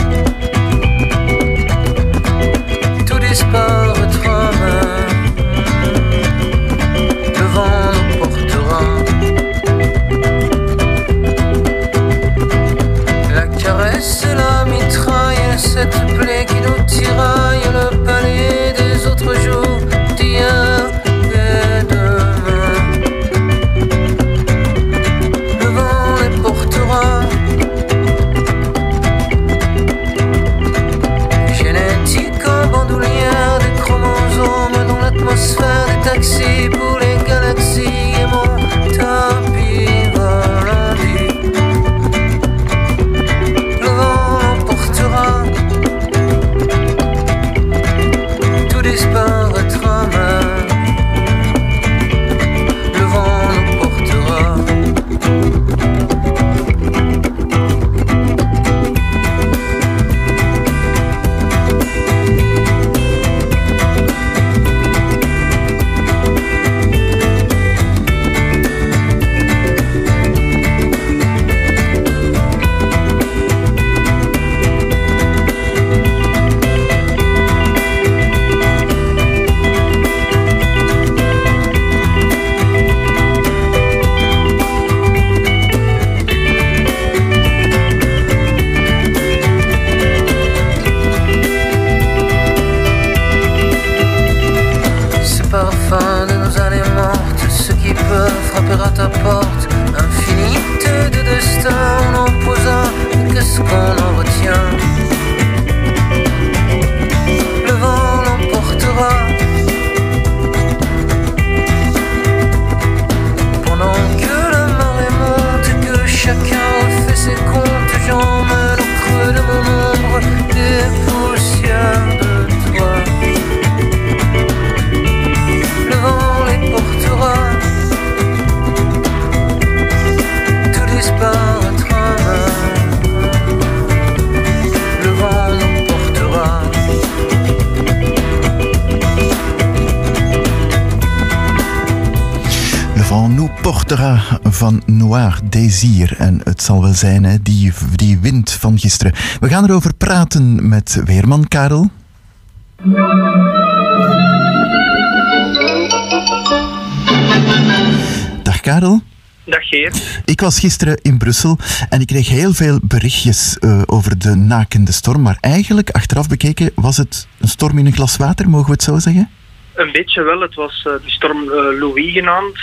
[SPEAKER 13] tout disparaîtra. Le vent l'emportera. La caresse et la mitraille, cette plaie qui nous tiraille,
[SPEAKER 3] Désir. En het zal wel zijn, hè, die, die wind van gisteren. We gaan erover praten met Weerman Karel. Dag Karel.
[SPEAKER 14] Dag Geert.
[SPEAKER 3] Ik was gisteren in Brussel en ik kreeg heel veel berichtjes eh, over de nakende storm. Maar eigenlijk, achteraf bekeken, was het een storm in een glas water, mogen we het zo zeggen?
[SPEAKER 14] Een beetje wel. Het was uh, de storm uh, Louis genaamd.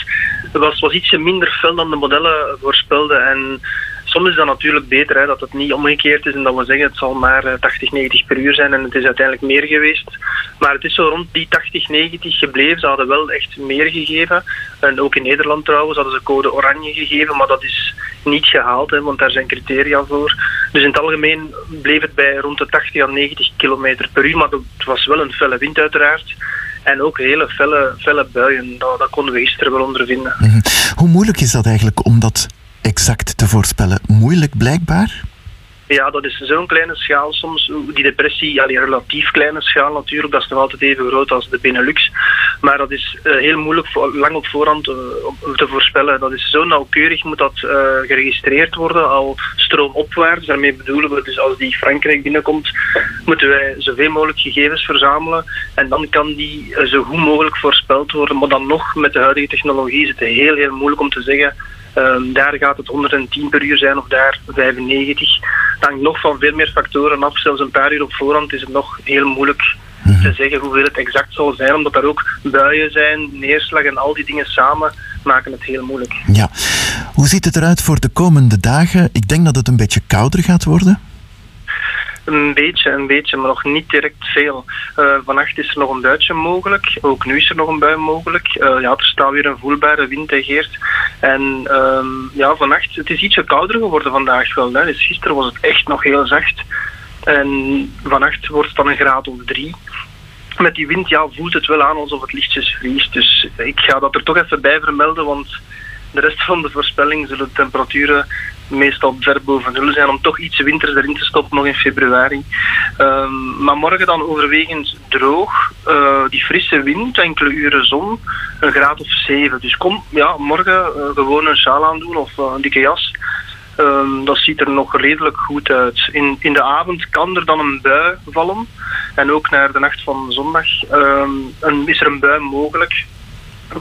[SPEAKER 14] Was, was ietsje minder fel dan de modellen voorspelden. En soms is dat natuurlijk beter, hè, dat het niet omgekeerd is en dat we zeggen het zal maar 80, 90 per uur zijn en het is uiteindelijk meer geweest. Maar het is zo rond die 80, 90 gebleven. Ze hadden wel echt meer gegeven. En ook in Nederland trouwens hadden ze code oranje gegeven, maar dat is niet gehaald, hè, want daar zijn criteria voor. Dus in het algemeen bleef het bij rond de 80 à 90 km per uur, maar het was wel een felle wind uiteraard. En ook hele felle, felle buien, dat, konden we gisteren wel ondervinden.
[SPEAKER 3] -hmm. Hoe moeilijk is dat eigenlijk om dat exact te voorspellen? Moeilijk blijkbaar?
[SPEAKER 14] Ja, dat is zo'n kleine schaal soms. Die depressie, die relatief kleine schaal natuurlijk, dat is nog altijd even groot als de Benelux. Maar dat is uh, heel moeilijk, lang op voorhand uh, te voorspellen. Dat is zo nauwkeurig, moet dat uh, geregistreerd worden, al stroomopwaarts. Daarmee bedoelen we, dus als die Frankrijk binnenkomt, moeten wij zoveel mogelijk gegevens verzamelen. En dan kan die zo goed mogelijk voorspeld worden. Maar dan nog, met de huidige technologie, is het heel, heel moeilijk om te zeggen Um, daar gaat het 110 per uur zijn of daar 95. Het hangt nog van veel meer factoren af. Zelfs een paar uur op voorhand is het nog heel moeilijk te zeggen hoeveel het exact zal zijn, omdat er ook buien zijn, neerslag en al die dingen samen maken het heel moeilijk.
[SPEAKER 3] Ja. Hoe ziet het eruit voor de komende dagen? Ik denk dat het een beetje kouder gaat worden.
[SPEAKER 14] Een beetje, een beetje, maar nog niet direct veel. Uh, vannacht is er nog een buitje mogelijk. Ook nu is er nog een bui mogelijk. Uh, ja, er staat weer een voelbare wind, hè, Geert. En um, ja, vannacht, het is ietsje kouder geworden vandaag wel. Hè. Dus gisteren was het echt nog heel zacht. En vannacht wordt het dan een graad of drie. Met die wind ja, voelt het wel aan alsof het lichtjes vriest. Dus ik ga dat er toch even bij vermelden, want de rest van de voorspelling zullen de temperaturen meestal ver boven nul zijn om toch iets winters erin te stoppen nog in februari. Um, maar morgen dan overwegend droog, uh, die frisse wind, enkele uren zon, een graad of 7. Dus kom ja, morgen uh, gewoon een sjaal aandoen of uh, een dikke jas. Um, dat ziet er nog redelijk goed uit. In, in de avond kan er dan een bui vallen. En ook naar de nacht van zondag um, een, is er een bui mogelijk.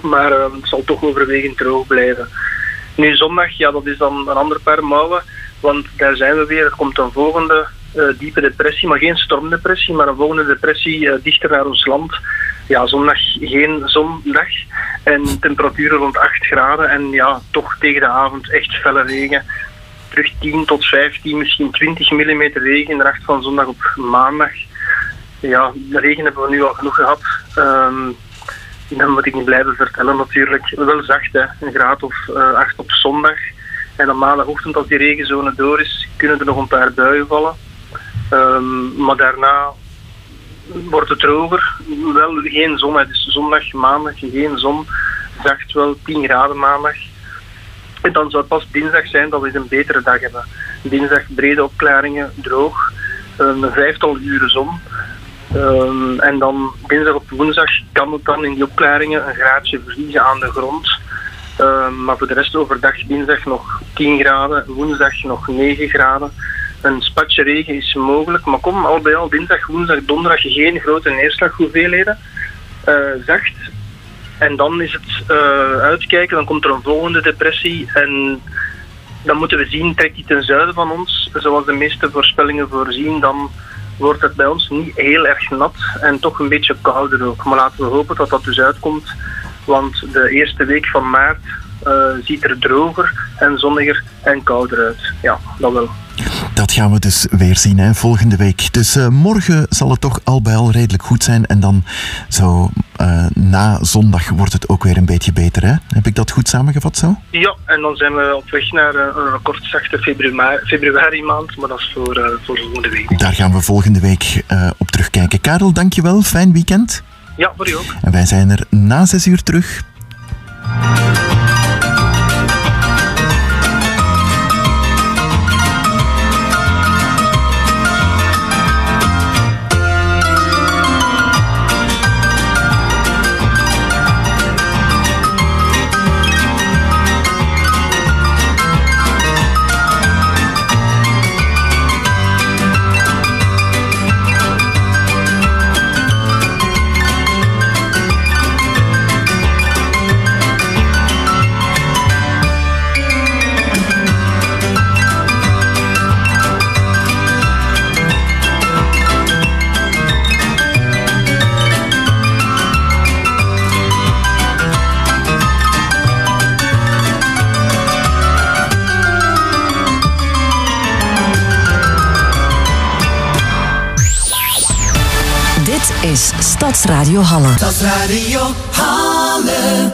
[SPEAKER 14] Maar het zal toch overwegend droog blijven. Nu zondag, ja, dat is dan een ander paar mouwen, want daar zijn we weer. Er komt een volgende uh, diepe depressie, maar geen stormdepressie, maar een volgende depressie uh, dichter naar ons land. Ja, zondag geen zondag en temperaturen rond 8 graden en ja, toch tegen de avond echt felle regen. Terug 10 tot 15, misschien 20 mm regen de nacht van zondag op maandag. Ja, de regen hebben we nu al genoeg gehad. Um, dan moet ik niet blijven vertellen natuurlijk. Wel zacht, hè. een graad of uh, 8 op zondag. En op maandagochtend, als die regenzone door is, kunnen er nog een paar buien vallen. Um, maar daarna wordt het droger. Wel geen zon, is zondag, maandag geen zon. Zacht wel 10 graden maandag. En dan zou het pas dinsdag zijn dat we een betere dag hebben. Dinsdag brede opklaringen, droog. Een vijftal uren zon. Um, en dan dinsdag op woensdag kan het dan in die opklaringen een graadje vriezen aan de grond. Um, maar voor de rest overdag dinsdag nog 10 graden, woensdag nog 9 graden. Een spatje regen is mogelijk, maar kom al bij al dinsdag, woensdag, donderdag geen grote neerslaghoeveelheden. Uh, zacht. En dan is het uh, uitkijken, dan komt er een volgende depressie en dan moeten we zien, trekt die ten zuiden van ons, zoals de meeste voorspellingen voorzien, dan wordt het bij ons niet heel erg nat en toch een beetje kouder ook. Maar laten we hopen dat dat dus uitkomt, want de eerste week van maart uh, ziet er droger en zonniger en kouder uit. Ja, dat wel.
[SPEAKER 3] Dat gaan we dus weer zien hè, volgende week. Dus uh, morgen zal het toch al bij al redelijk goed zijn. En dan zo uh, na zondag wordt het ook weer een beetje beter. Hè? Heb ik dat goed samengevat zo?
[SPEAKER 14] Ja, en dan zijn we op weg naar een recordzachte februari, februari maand. Maar dat is voor, uh, voor volgende week.
[SPEAKER 3] Daar gaan we volgende week op terugkijken. Karel, dankjewel. Fijn weekend.
[SPEAKER 14] Ja, voor u ook.
[SPEAKER 3] En wij zijn er na zes uur terug.
[SPEAKER 15] Is Stadsradio Halle.
[SPEAKER 16] Stadsradio Halle.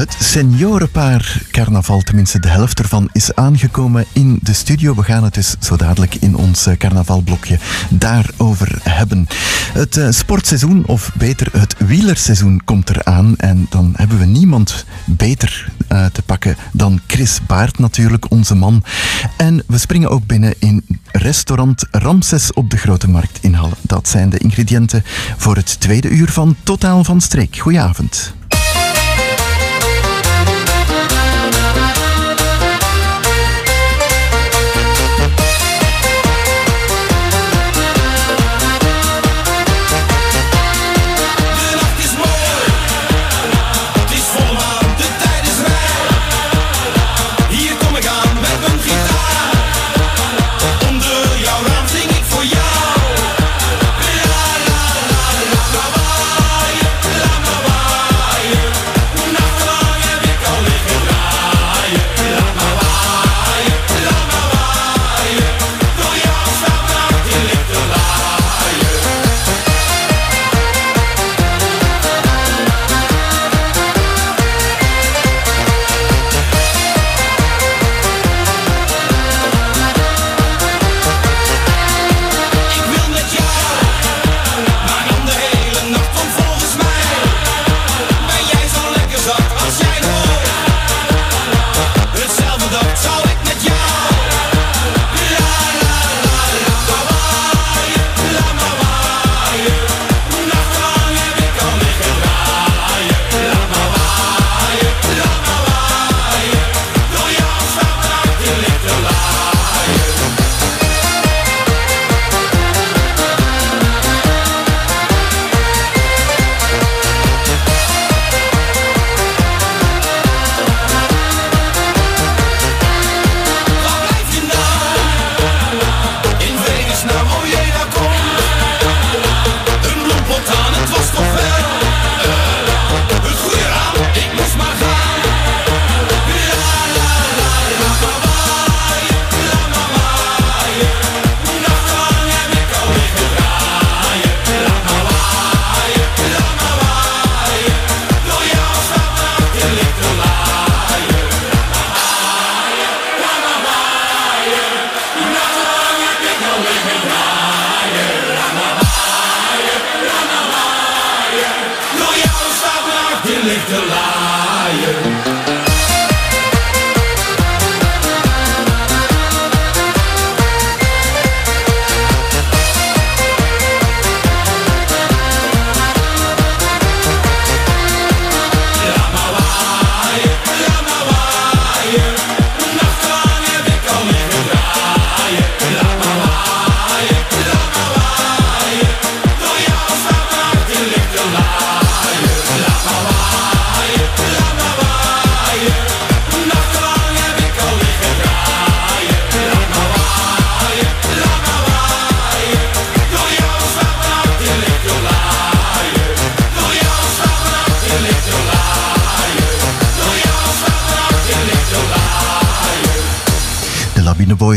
[SPEAKER 17] Het seniorenpaar carnaval, tenminste de helft ervan, is aangekomen in de studio. We gaan het dus zo dadelijk in ons eh, carnavalblokje daarover hebben. Het eh, sportseizoen, of beter het wielerseizoen, komt eraan. En dan hebben we niemand beter eh, te pakken dan Chris Baart natuurlijk, onze man. En we springen ook binnen in restaurant Ramses op de Grote Markt in Halle. Dat zijn de ingrediënten voor het tweede uur van Totaal van Streek. Goedenavond.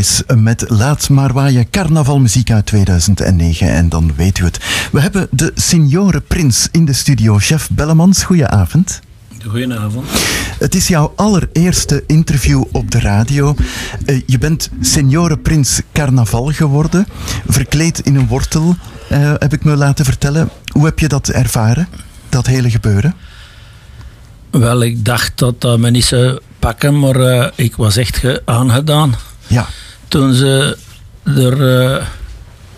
[SPEAKER 17] Boys met Laat maar waaien carnavalmuziek uit 2009. En dan weet u het. We hebben de Seniorenprins in de studio. Chef Bellemans, goedenavond.
[SPEAKER 18] Goedenavond.
[SPEAKER 17] Het is jouw allereerste interview op de radio. Eh, je bent Seniorenprins Carnaval geworden. Verkleed in een wortel, eh, heb ik me laten vertellen. Hoe heb je dat ervaren, dat hele gebeuren?
[SPEAKER 18] Wel, ik dacht dat dat me niet zou pakken, maar eh, ik was echt ge- aangedaan.
[SPEAKER 17] Ja.
[SPEAKER 18] Toen ze er eh,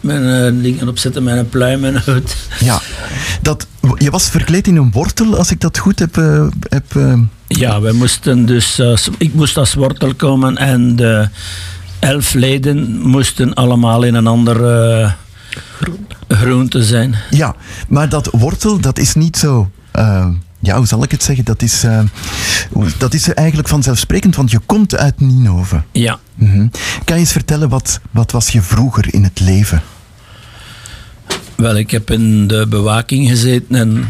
[SPEAKER 18] mijn eh, dingen op zetten met een pluim en uit.
[SPEAKER 17] Ja, dat, je was verkleed in een wortel, als ik dat goed heb... eh, heb
[SPEAKER 18] Ja, wij moesten dus, ik moest als wortel komen en de elf leden moesten allemaal in een andere groente zijn.
[SPEAKER 17] Ja, maar dat wortel, dat is niet zo... ja, hoe zal ik het zeggen? Dat is, eh, dat is eigenlijk vanzelfsprekend, want je komt uit Ninove.
[SPEAKER 18] Ja.
[SPEAKER 17] Mhm. Kan je eens vertellen, wat, wat was je vroeger in het leven?
[SPEAKER 18] Wel, ik heb in de bewaking gezeten en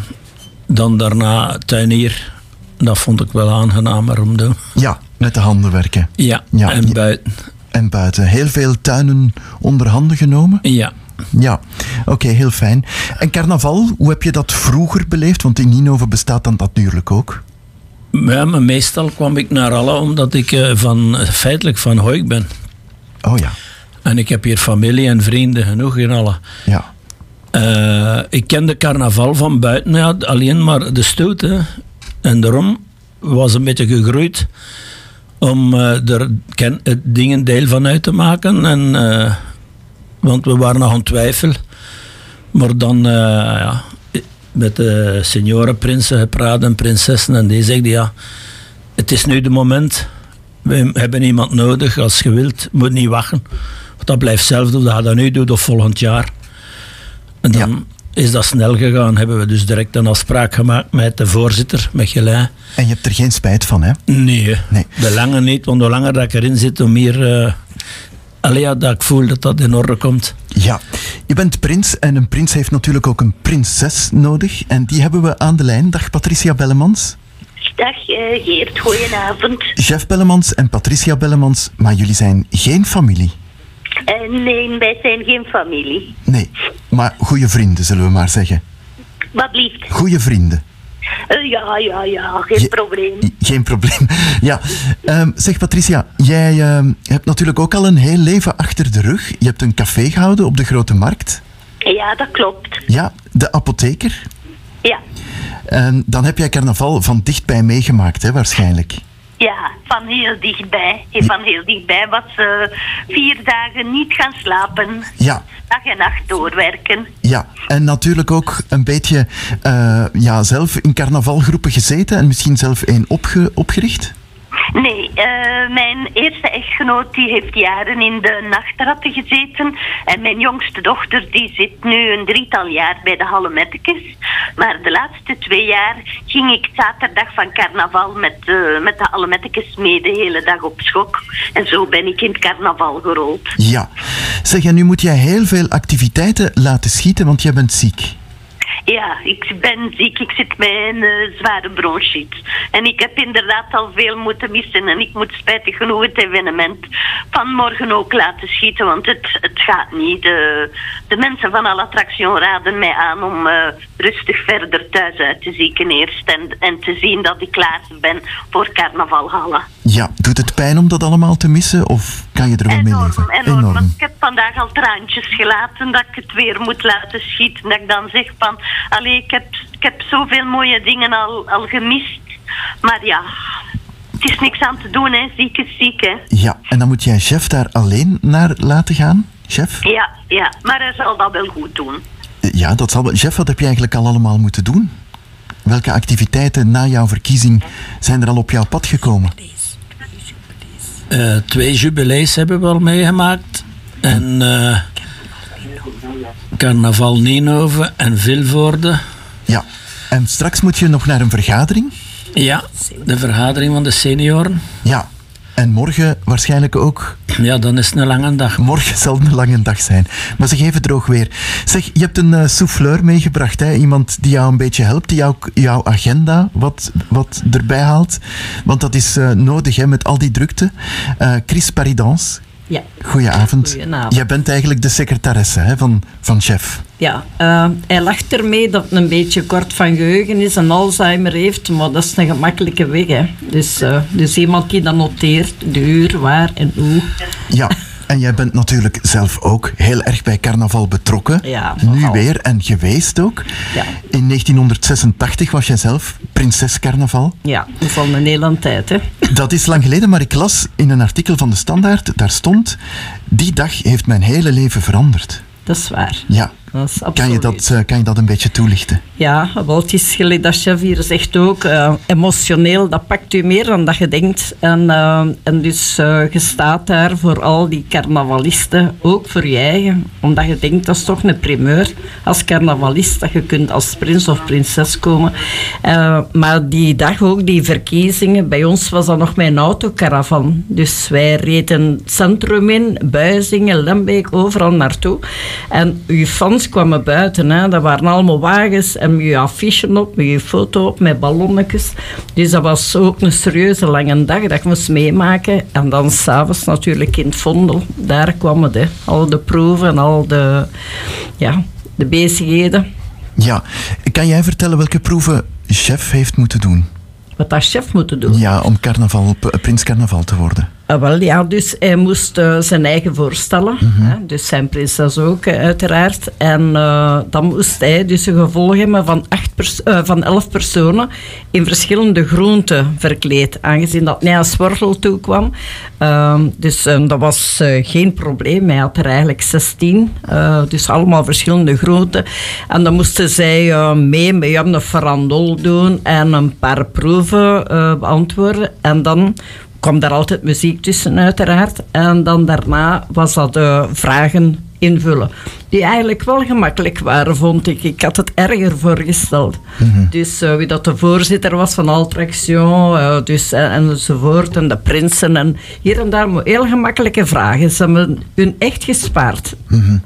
[SPEAKER 18] dan daarna tuinier. Dat vond ik wel aangenamer om te doen.
[SPEAKER 17] Ja, met de handen werken.
[SPEAKER 18] Ja,
[SPEAKER 17] Ja,
[SPEAKER 18] en buiten.
[SPEAKER 3] en buiten. Heel veel tuinen onder handen genomen?
[SPEAKER 18] Ja.
[SPEAKER 3] Ja, oké, heel fijn. En carnaval, hoe heb je dat vroeger beleefd? Want in Ninove bestaat dan natuurlijk ook.
[SPEAKER 18] Ja, maar meestal kwam ik naar Alle omdat ik eh, van, feitelijk van Hoik ben.
[SPEAKER 3] Oh ja.
[SPEAKER 18] En ik heb hier familie en vrienden genoeg in Alle.
[SPEAKER 3] Ja.
[SPEAKER 18] Eh, ik kende carnaval van buiten, ja, alleen maar de stoot. Hè. En daarom was een beetje gegroeid om eh, er ken, het ding een deel van uit te maken. En, eh, want we waren nog aan twijfel. Maar dan, eh, ja, met de seniorenprinsen gepraat en prinsessen. En die zeiden, ja, het is nu de moment. We hebben iemand nodig. Als je wilt, moet niet wachten. Want dat blijft zelf doen. Dat gaat dat nu doen of volgend jaar. En dan is dat snel gegaan. Hebben we dus direct een afspraak gemaakt met de voorzitter, met Gelijn.
[SPEAKER 3] En je hebt er geen spijt van, hè?
[SPEAKER 18] Nee, de lange niet. Want hoe langer dat ik erin zit, hoe meer... eh allee, ja, dat ik voel dat dat in orde komt.
[SPEAKER 3] Ja, je bent prins en een prins heeft natuurlijk ook een prinses nodig. En die hebben we aan de lijn. Dag Patricia Bellemans.
[SPEAKER 19] Dag eh, Geert, goedenavond.
[SPEAKER 3] Chef Bellemans en Patricia Bellemans, maar jullie zijn geen familie.
[SPEAKER 19] Eh, nee, wij zijn geen familie.
[SPEAKER 3] Nee, maar goede vrienden, zullen we maar zeggen.
[SPEAKER 19] Wat blieft?
[SPEAKER 3] Goede vrienden. <laughs>
[SPEAKER 19] Ja, ja, ja, geen probleem.
[SPEAKER 3] Geen probleem. <laughs> Ja, ehm, zeg Patricia, jij ehm, hebt natuurlijk ook al een heel leven achter de rug. Je hebt een café gehouden op de Grote Markt.
[SPEAKER 19] Ja, dat klopt.
[SPEAKER 3] Ja, de apotheker.
[SPEAKER 19] Ja,
[SPEAKER 3] En dan heb jij carnaval van dichtbij meegemaakt, hè, waarschijnlijk.
[SPEAKER 19] Ja, van heel dichtbij. Van heel dichtbij was eh, vier dagen niet gaan slapen.
[SPEAKER 3] Ja,
[SPEAKER 19] Dag en nacht doorwerken.
[SPEAKER 3] ja. En natuurlijk ook een beetje eh, ja, zelf in carnavalgroepen gezeten en misschien zelf één opge opgericht.
[SPEAKER 19] Nee, eh, mijn eerste echtgenoot die heeft jaren in de nachtratten gezeten. En mijn jongste dochter die zit nu een drietal jaar bij de Hallemettekes. Maar de laatste twee jaar ging ik zaterdag van carnaval met, eh, met de Hallemettekes mee de hele dag op schok. En zo ben ik in het carnaval gerold.
[SPEAKER 3] Ja. Zeg, en nu moet jij heel veel activiteiten laten schieten, want jij bent ziek.
[SPEAKER 19] Ja, ik ben ziek. Ik zit met een eh, zware bronchiet. En ik heb inderdaad al veel moeten missen. En ik moet spijtig genoeg het evenement van morgen ook laten schieten. Want het, het gaat niet. De, de mensen van Al Attraction raden mij aan om eh, rustig verder thuis uit te zieken eerst. En, en te zien dat ik klaar ben voor carnavalhallen.
[SPEAKER 3] Ja, doet het pijn om dat allemaal te missen of kan je er wel mee leven?
[SPEAKER 19] Enorm, want ik heb vandaag al traantjes gelaten dat ik het weer moet laten schieten. Dat ik dan zeg van, allee, ik heb, ik heb zoveel mooie dingen al, al gemist. Maar ja, het is niks aan te doen, hè. Ziek is ziek, hè.
[SPEAKER 3] Ja, en dan moet jij chef daar alleen naar laten gaan? Chef?
[SPEAKER 19] Ja, ja, maar hij zal dat wel goed doen.
[SPEAKER 3] Eh, Ja, dat zal wel. Chef, wat heb je eigenlijk al allemaal moeten doen? Welke activiteiten na jouw verkiezing zijn er al op jouw pad gekomen?
[SPEAKER 18] Eh, twee jubilees hebben we al meegemaakt. En eh, Carnaval Ninove en Vilvoorde.
[SPEAKER 3] Ja, en straks moet je nog naar een vergadering?
[SPEAKER 18] Ja, de vergadering van de senioren.
[SPEAKER 3] Ja, en morgen waarschijnlijk ook.
[SPEAKER 18] Ja, dan is het een lange dag.
[SPEAKER 3] Morgen zal een lange dag zijn. Maar zeg even droog weer. Zeg, je hebt een eh, souffleur meegebracht, hè? Iemand die jou een beetje helpt, die jou, jouw agenda wat, wat erbij haalt. Want dat is eh, nodig, hè, met al die drukte. Eh, Chris Paridans.
[SPEAKER 20] Ja.
[SPEAKER 3] Goedenavond.
[SPEAKER 20] Goedenavond.
[SPEAKER 3] Jij bent eigenlijk de secretaresse hè, van, van chef.
[SPEAKER 20] Ja, eh, hij lacht ermee dat het een beetje kort van geheugen is en Alzheimer heeft, maar dat is een gemakkelijke weg. Hè. Dus, eh, dus iemand die dat noteert, de uur, waar en hoe.
[SPEAKER 3] Ja, en jij bent natuurlijk zelf ook heel erg bij carnaval betrokken.
[SPEAKER 20] Ja,
[SPEAKER 3] nu weer en geweest ook.
[SPEAKER 20] Ja.
[SPEAKER 3] In 1986 was jij zelf prinses carnaval.
[SPEAKER 20] Ja, dat is al een hele tijd. Hè.
[SPEAKER 3] Dat is lang geleden, maar ik las in een artikel van de Standaard, daar stond, die dag heeft mijn hele leven veranderd.
[SPEAKER 20] Dat is waar.
[SPEAKER 3] Ja.
[SPEAKER 20] Dat is
[SPEAKER 3] Kan je, dat, eh, kan je dat een beetje toelichten?
[SPEAKER 20] Ja, wel, het is gelijk dat chef hier zegt ook, eh, emotioneel, dat pakt u meer dan dat je denkt. En, eh, en dus je staat daar voor al die carnavalisten, ook voor je eigen. Omdat je denkt, dat is toch een primeur als carnavalist, dat je kunt als prins of prinses komen. Maar die dag ook, die verkiezingen, bij ons was dat nog mijn autocaravan. Dus wij reden het centrum in, Buizingen, Lembeek, overal naartoe. En uw fans prins kwam buiten. Hè. Dat waren allemaal wagens en met je affiche op, met je foto op, met ballonnetjes. Dus dat was ook een serieuze lange dag dat ik moest meemaken. En dan s'avonds natuurlijk in het Vondel. Daar kwam het, hè. al de proeven en al de, ja, de bezigheden.
[SPEAKER 3] Ja, kan jij vertellen welke proeven chef heeft moeten doen?
[SPEAKER 20] Wat dat chef moeten doen.
[SPEAKER 3] Ja, om carnaval, p- prins carnaval te worden.
[SPEAKER 20] Ah, wel, ja, dus hij moest eh, zijn eigen voorstellen. hè, dus zijn prinses ook, eh, uiteraard. En eh, dan moest hij dus een gevolg hebben van, acht van elf personen in verschillende groenten verkleed. Aangezien dat hij als wortel toekwam. Ehm, dus eh, dat was geen probleem. Hij had er eigenlijk 16. eh, dus allemaal verschillende groenten. En dan moesten zij mee met ja, een farandol doen en een paar proeven beantwoorden. En dan kwam daar altijd muziek tussen, uiteraard. En dan daarna was dat eh, vragen invullen. Die eigenlijk wel gemakkelijk waren, vond ik. Ik had het erger voorgesteld. Dus eh, wie dat de voorzitter was van Altraction, eh dus, en, enzovoort, en de prinsen. En hier en daar heel gemakkelijke vragen. Ze hebben hun echt gespaard.
[SPEAKER 3] Mhm.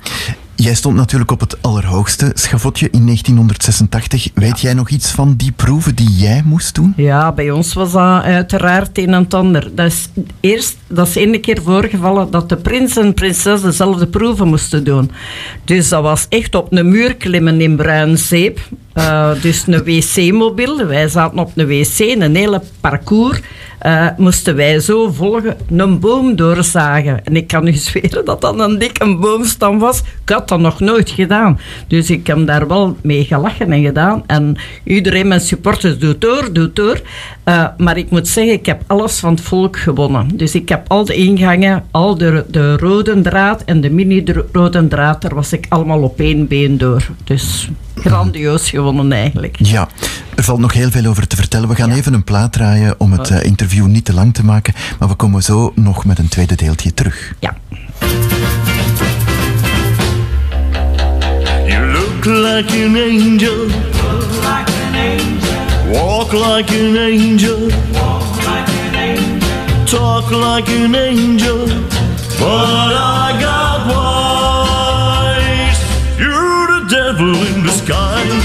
[SPEAKER 3] Jij stond natuurlijk op het allerhoogste schavotje in 1986. Weet jij nog iets van die proeven die jij moest doen?
[SPEAKER 20] Ja, bij ons was dat uiteraard een en het ander. Dat is eerst, dat is één keer voorgevallen dat de prins en prinses dezelfde proeven moesten doen. Dus dat was echt op een muur klimmen in bruin zeep. Eh, dus een wc-mobiel. Wij zaten op een wc, een hele parcours. Eh, moesten wij zo volgen, een boom doorzagen. En ik kan u <laughs> zweren dat dat een dikke boomstam was. Ik had dat nog nooit gedaan. Dus ik heb daar wel mee gelachen en gedaan. En iedereen, mijn supporters, doet door, doet door. Eh, maar ik moet zeggen, ik heb alles van het volk gewonnen. Dus ik heb al de ingangen, al de, de rode draad en de mini-rode draad, daar was ik allemaal op één been door. Dus grandioos gewonnen eigenlijk.
[SPEAKER 3] Ja, er valt nog heel veel over te vertellen. We gaan even een plaat draaien om het eh, interview niet te lang te maken. Maar we komen zo nog met een tweede deeltje terug.
[SPEAKER 20] Ja.
[SPEAKER 21] You look like an angel. Walk like an angel. Talk like an angel. But I got wise. You're the devil in disguise.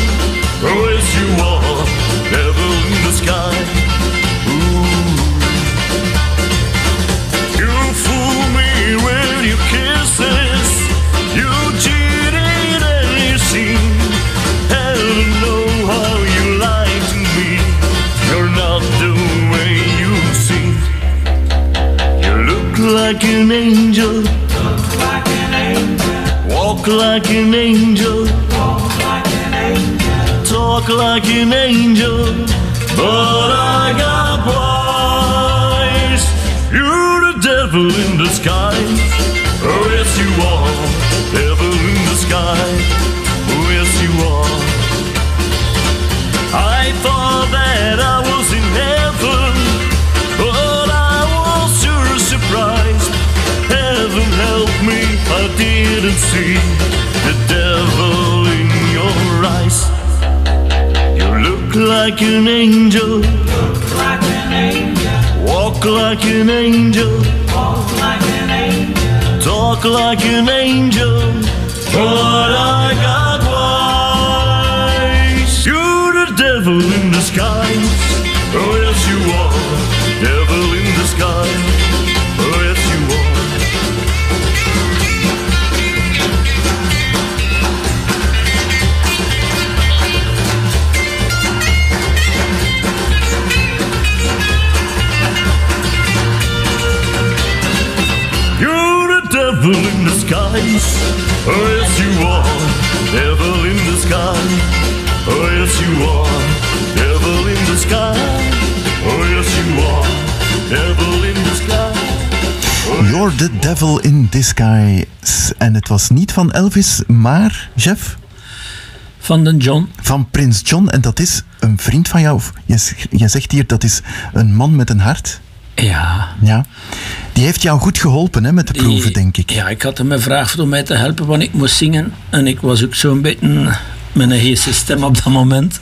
[SPEAKER 21] Yes, you are. Look like an angel. Walk like an angel. Talk like an angel. But I got wise. You're the devil in disguise. Oh, see the devil in your eyes. You look like an angel. Walk like an angel. Talk like an angel. But I got disguise. Oh, yes, you are. Devil in disguise. Oh, yes, you are. Devil in disguise. Oh, yes, you are. Devil in disguise.
[SPEAKER 3] You're the devil in disguise. En het was niet van Elvis, maar, Jeff?
[SPEAKER 18] Van de John.
[SPEAKER 3] Van Prins John. En dat is een vriend van jou. Je zegt hier, dat is een man met een hart.
[SPEAKER 18] Ja.
[SPEAKER 3] Ja. Die heeft jou goed geholpen hè, met de proeven, denk ik.
[SPEAKER 18] Ja, ik had hem gevraagd om mij te helpen wanneer ik moest zingen. En ik was ook zo'n beetje met een heese stem op dat moment.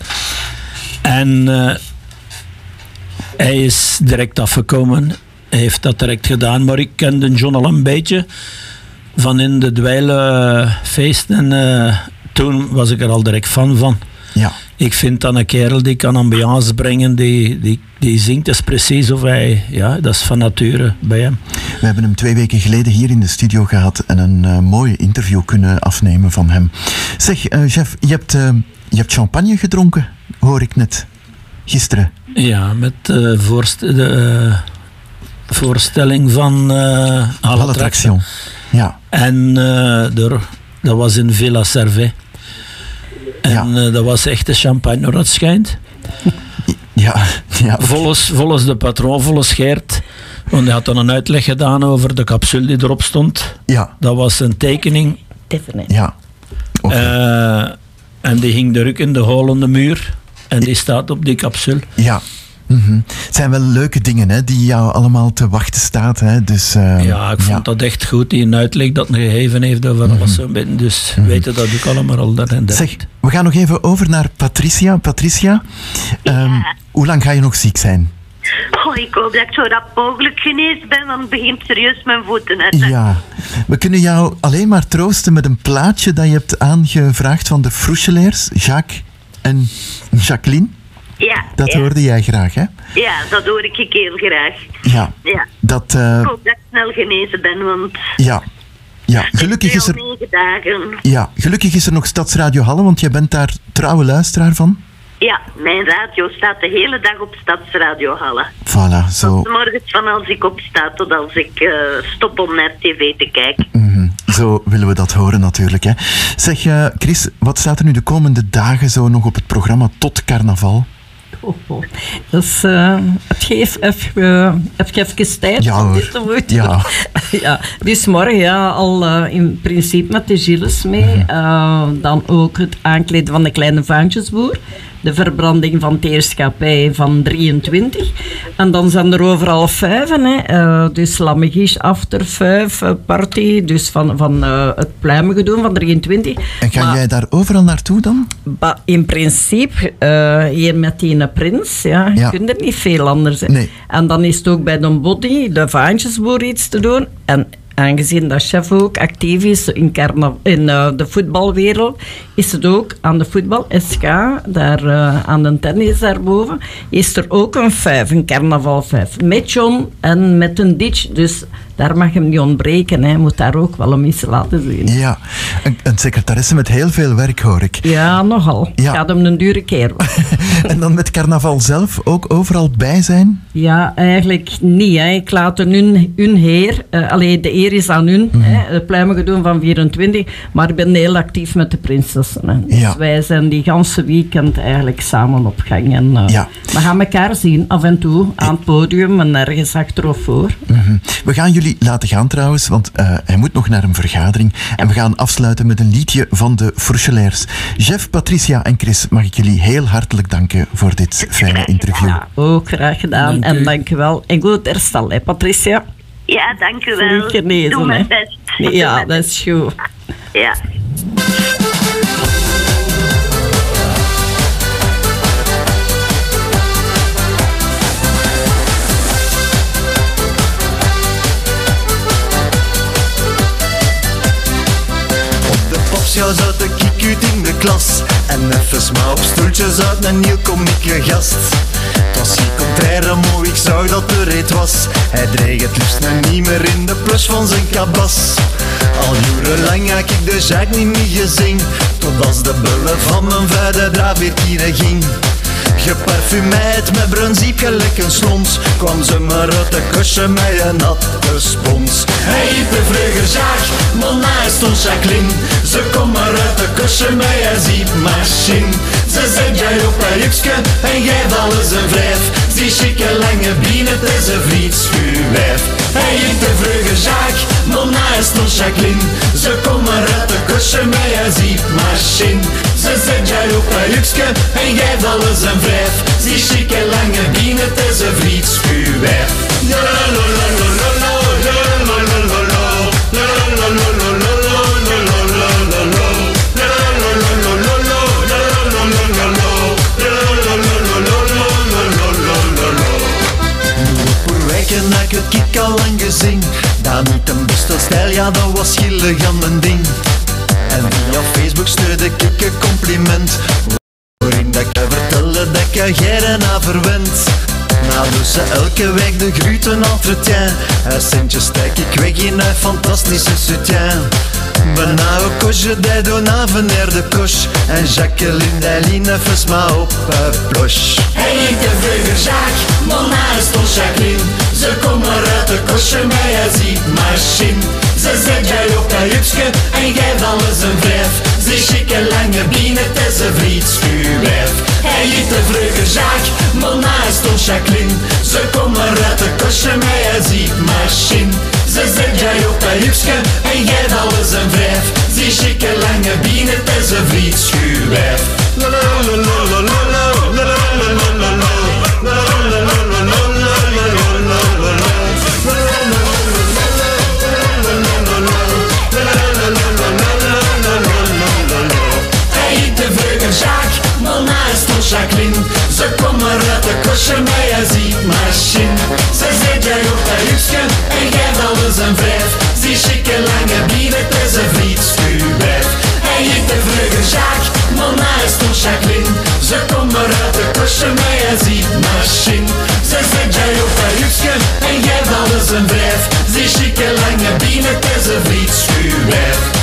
[SPEAKER 18] En eh, hij is direct afgekomen. Hij heeft dat direct gedaan. Maar ik kende John al een beetje van in de dweile feesten en eh, toen was ik er al direct fan van.
[SPEAKER 3] Ja.
[SPEAKER 18] Ik vind dan een kerel die kan ambiance brengen, die, die, die zingt dus precies of hij, ja, dat is van nature bij hem.
[SPEAKER 3] We hebben hem twee weken geleden hier in de studio gehad en een eh, mooi interview kunnen afnemen van hem. Zeg, Jeff, je hebt, eh, je hebt champagne gedronken, hoor ik net. Gisteren.
[SPEAKER 18] Ja, met voorst- de voorstelling van uh,
[SPEAKER 3] Attraction. Ja.
[SPEAKER 18] En er, dat was in Villa Servet. En eh, dat was echt de champagne naar het schijnt.
[SPEAKER 3] Ja, ja.
[SPEAKER 18] Volgens, volgens de patroon, volgens Geert. Want hij had dan een uitleg gedaan over de capsule die erop stond.
[SPEAKER 3] Ja.
[SPEAKER 18] Dat was een tekening.
[SPEAKER 3] Ja.
[SPEAKER 18] Eh, en die hing druk in de hol in de muur. En die staat op die capsule.
[SPEAKER 3] Ja. Mhm. Het zijn wel leuke dingen hè, die jou allemaal te wachten staat. Hè. Dus, eh,
[SPEAKER 18] Ja, ik vond dat echt goed. Die een uitleg dat hij gegeven heeft over alles zo. Dus weten dat ook allemaal al daarin.
[SPEAKER 3] Zeg, we gaan nog even over naar Patricia. Patricia, ehm, hoe lang ga je nog ziek zijn?
[SPEAKER 19] Oh, ik hoop dat ik zo rap mogelijk genezen ben, want het begint serieus mijn voeten uit.
[SPEAKER 3] Ja, we kunnen jou alleen maar troosten met een plaatje dat je hebt aangevraagd van de Frouchelaars, Jacques en Jacqueline.
[SPEAKER 19] Ja,
[SPEAKER 3] Dat
[SPEAKER 19] ja.
[SPEAKER 3] hoorde jij graag, hè?
[SPEAKER 19] Ja, dat hoor ik heel graag.
[SPEAKER 3] Ja.
[SPEAKER 19] Ja.
[SPEAKER 3] Dat, eh,
[SPEAKER 19] Ik hoop dat ik snel genezen ben, want
[SPEAKER 3] ja. Ja, gelukkig is er,
[SPEAKER 19] dagen.
[SPEAKER 3] ja, gelukkig is er nog Stadsradio Halle, want jij bent daar trouwe luisteraar van.
[SPEAKER 19] Ja, mijn radio staat de hele dag op Stadsradio Halle.
[SPEAKER 3] Voilà, zo.
[SPEAKER 19] S morgens van als ik opsta tot als ik eh, stop om naar tv te kijken.
[SPEAKER 3] Mhm, Zo willen we dat horen natuurlijk. Hè. Zeg, eh, Chris, wat staat er nu de komende dagen zo nog op het programma tot carnaval?
[SPEAKER 20] Oh, oh. Dus eh, heb, je even, heb je even tijd
[SPEAKER 3] Ja,
[SPEAKER 20] om dit te <laughs>
[SPEAKER 3] Ja.
[SPEAKER 20] Dus morgen ja, al eh, in principe met de Gilles mee.
[SPEAKER 3] Mhm.
[SPEAKER 20] Eh, dan ook het aankleden van de kleine vaantjesboer. De verbranding van het heerschappij van 23. En dan zijn er overal vijven. Hè. Eh, dus Lammegies after vijf eh, party. Dus van, van eh, het pluimige doen van 23.
[SPEAKER 3] En ga
[SPEAKER 20] Maar-
[SPEAKER 3] jij daar overal naartoe dan?
[SPEAKER 20] In principe, hier met die prins, ja,
[SPEAKER 3] Ja.
[SPEAKER 20] je kunt er niet veel anders. hè.
[SPEAKER 3] Nee.
[SPEAKER 20] En dan is het ook bij de body, de vaantjesboer, iets te doen. En aangezien dat chef ook actief is in, in eh, de voetbalwereld, is het ook aan de voetbal SK, daar eh, aan de tennis daarboven, is er ook een vijf, een carnaval vijf. Met John en met een ditch. Dus daar mag hem niet ontbreken. Hij moet daar ook wel een mis laten zien.
[SPEAKER 3] Ja, een, een secretaresse met heel veel werk hoor ik.
[SPEAKER 20] Ja, nogal.
[SPEAKER 3] Ja.
[SPEAKER 20] Gaat hem een dure keer. <laughs>
[SPEAKER 3] En dan met carnaval zelf ook overal bij zijn?
[SPEAKER 20] Ja, eigenlijk niet. Hè. Ik laat hun, hun heer, eh alleen de eer is aan hun,
[SPEAKER 3] Mhm.
[SPEAKER 20] hè, het pluimen doen van 24, maar ik ben heel actief met de prinsessen. Hè. Dus
[SPEAKER 3] Ja.
[SPEAKER 20] wij zijn die ganse weekend eigenlijk samen op gang. En, eh,
[SPEAKER 3] Ja.
[SPEAKER 20] We gaan elkaar zien af en toe aan het podium en ergens achter of voor.
[SPEAKER 3] Mhm. We gaan jullie laten gaan trouwens, want eh, hij moet nog naar een vergadering. En we gaan afsluiten met een liedje van de Frouchelaars. Jeff, Patricia en Chris, mag ik jullie heel hartelijk danken voor dit fijne interview.
[SPEAKER 20] Ook graag gedaan en dank u wel. En goed herstel, hè, Patricia.
[SPEAKER 19] Ja, dank u wel.
[SPEAKER 20] Vlug genezen,
[SPEAKER 19] Doe mijn best.
[SPEAKER 20] Ja, dat is goed.
[SPEAKER 19] Ja.
[SPEAKER 22] Popshow zat kiek uit in de klas. En even sma op stoeltjes uit een nieuw komieke gast. Het was contraire mooi, ik zou dat de reet was. Hij dreeg het liefst nou niet meer in de plus van zijn kabas. Al jarenlang heb ik de Jacques niet meer gezien Tot als de bullen van mijn vader daar weer hier ging Geparfumeerd met brunziep gelijk een slons. Kwam ze maar uit de kusje met een natte spons. Hij de vleuger Jacques, maar naast ons Jacqueline. Ze komt maar uit de kusje met een ziepmachine. Ze zet jij op een jukske en geeft alles een vijf. Die chique lange bienen, het is een vrietschuwijf Hij de vleuger Jacques, maar naast ons Jacqueline. Ze maar uit de kusje met een ziepmachine Ze zet jij op een jukske en geeft alles een vijf Die chique lange bienen, het is een weken heb ik kiek al lang gezien Dat niet een beste stijl, ja dat was gillig aan mijn ding En Facebook Facebook stuurde ik een compliment. Waarin dat ik vertelde dat ik jij na verwend. Nou doet ze elke week de groeten entretien. Een centje steek ik weg in een fantastische soutien. Bijna ook kosje, die doen aveneer de kosh. En Jacqueline, die line maar op een ploche.
[SPEAKER 16] Hij heet de vleuger Jacques, maar naast stond Jacqueline. Ze komen uit de kostje met een ziekmachine. Ze zet jij op een hupske en geeft alles een vijf. Ze schikke lange bienen, is een vrietschuwwijf. Hij heet de vleuger Jacques, maar naast stond Jacqueline. Ze komen uit de kostje met een ziekmachine. Ze zet jij op een hupske en geeft alles een vijf. Ze schikke lange bienen, is la la la Tussen mij en die machine. Zij zit jij op en geeft alles een vijf. Die lange bier, het is een vriendschuwbijf. Hij heeft de vreugde, Jacques, Mona is toch Jacqueline. Ze komt maar uit de kussen, mij en die machine. ze zit jij op dat hupsken en geeft alles een Ze Die chique lange bier, het is een.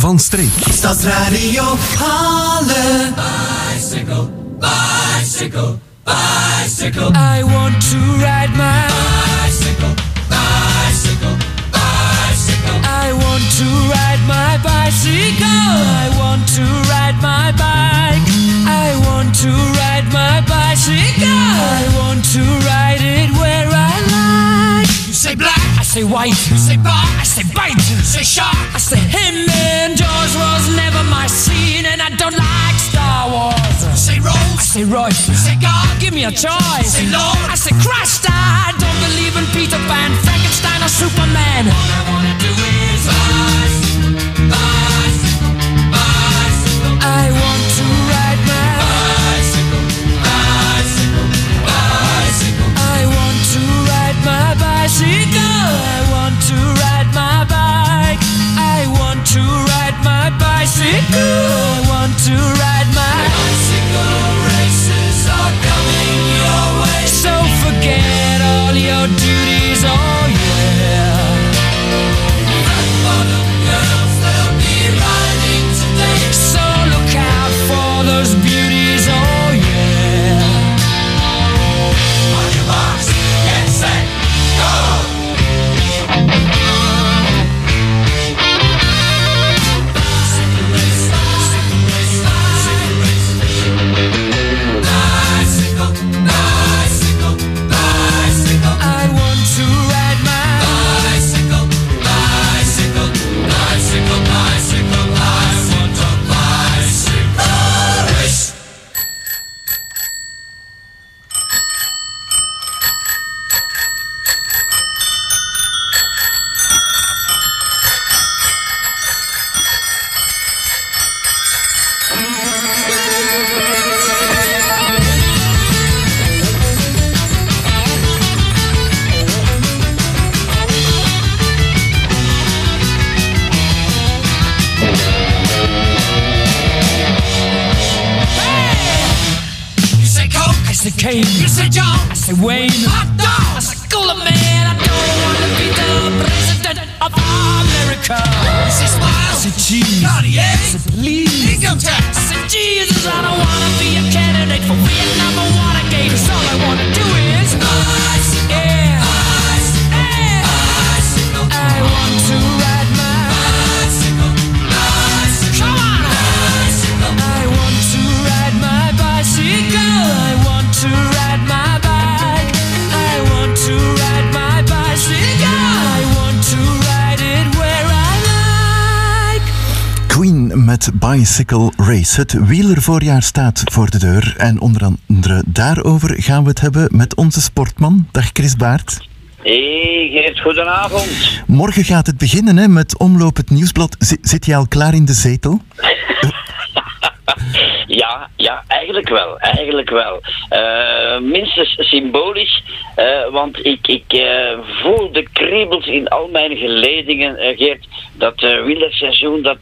[SPEAKER 23] Van streek.
[SPEAKER 16] Stadsradio Halle. Bicycle, bicycle, bicycle.
[SPEAKER 24] I want to ride my
[SPEAKER 16] bicycle, bicycle, bicycle.
[SPEAKER 24] I want to ride my bicycle. I want to ride my bike. I want to ride my bicycle. I want to ride it where I like.
[SPEAKER 16] You say black,
[SPEAKER 24] I say white.
[SPEAKER 16] you say bar,
[SPEAKER 24] I say bite.
[SPEAKER 16] you say shark.
[SPEAKER 24] I say him and Jaws was never my scene, and I don't like Star Wars.
[SPEAKER 16] You say
[SPEAKER 24] I
[SPEAKER 16] rose,
[SPEAKER 24] say Royce.
[SPEAKER 16] you say God.
[SPEAKER 24] Give me a choice.
[SPEAKER 16] Say Lord.
[SPEAKER 24] I say Christ. I don't believe in Peter Pan, Frankenstein, or Superman.
[SPEAKER 16] All I wanna do is bicycle,
[SPEAKER 24] I want to ride my.
[SPEAKER 16] Bicycle races are coming your way.
[SPEAKER 24] So forget all your duties.
[SPEAKER 16] Bicycle Race.
[SPEAKER 3] Het wielervoorjaar staat voor de deur. En onder andere daarover gaan we het hebben met onze sportman. Dag Chris Baert.
[SPEAKER 25] Hey Geert, goedenavond.
[SPEAKER 3] Morgen gaat het beginnen hè, met Omloop het Nieuwsblad. Z- zit je al klaar in de zetel?
[SPEAKER 25] Ja, ja, eigenlijk wel. Eigenlijk wel. Eh, minstens symbolisch, eh, want ik, ik eh, voel de kriebels in al mijn geledingen, Geert. Dat uh, wielerseizoen, dat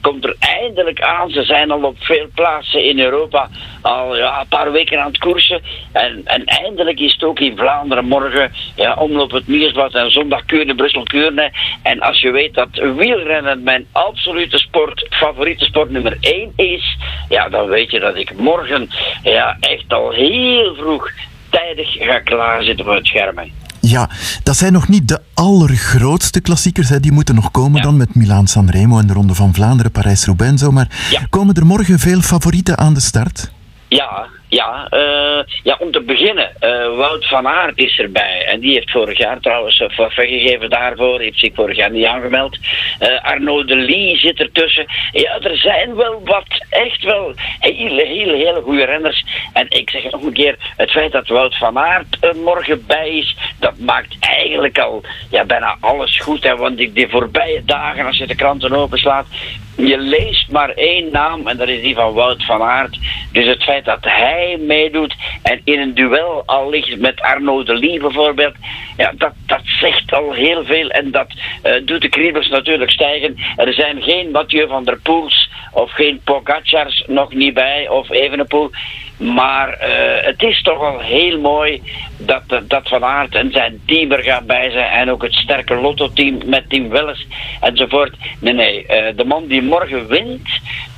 [SPEAKER 25] komt er eindelijk aan. Ze zijn al op veel plaatsen in Europa al ja, een paar weken aan het koersen. En, en eindelijk is het ook in Vlaanderen morgen ja, omloop het en zondag Kuurne, Brussel, Kuurne. En als je weet dat wielrennen mijn absolute sport, favoriete sport nummer 1 is, ja, dan weet je dat ik morgen ja, echt al heel vroeg tijdig ga klaarzitten voor het schermen.
[SPEAKER 3] Ja, dat zijn nog niet de allergrootste klassiekers. Hè. Die moeten nog komen dan met Milaan Sanremo en de Ronde van Vlaanderen, Parijs-Roubaix zo. Maar komen er morgen veel favorieten aan de start?
[SPEAKER 25] Ja, ja, eh, ja, om te beginnen, eh, Wout van Aert is erbij. En die heeft vorig jaar trouwens een forfait gegeven daarvoor. Heeft zich vorig jaar niet aangemeld. Eh Arnaud de Lee zit ertussen. Ja, er zijn wel wat, echt wel hele, hele, hele goede renners. En ik zeg nog een keer, het feit dat Wout van Aert er morgen bij is, dat maakt eigenlijk al ja, bijna alles goed. Hè, want die, die voorbije dagen, als je de kranten openslaat, je leest maar één naam en dat is die van Wout van Aert. Dus het feit dat hij meedoet en in een duel al ligt met Arno de Lee bijvoorbeeld, ja, dat, dat zegt al heel veel en dat eh, doet de kriebels natuurlijk stijgen. Er zijn geen Mathieu van der Poels of geen Pogacars nog niet bij of Evenepoel. Maar eh, het is toch wel heel mooi dat, dat Van Aert en zijn team er gaat bij zijn. En ook het sterke Lotto-team met Team Welles enzovoort. Nee, nee, eh, de man die morgen wint,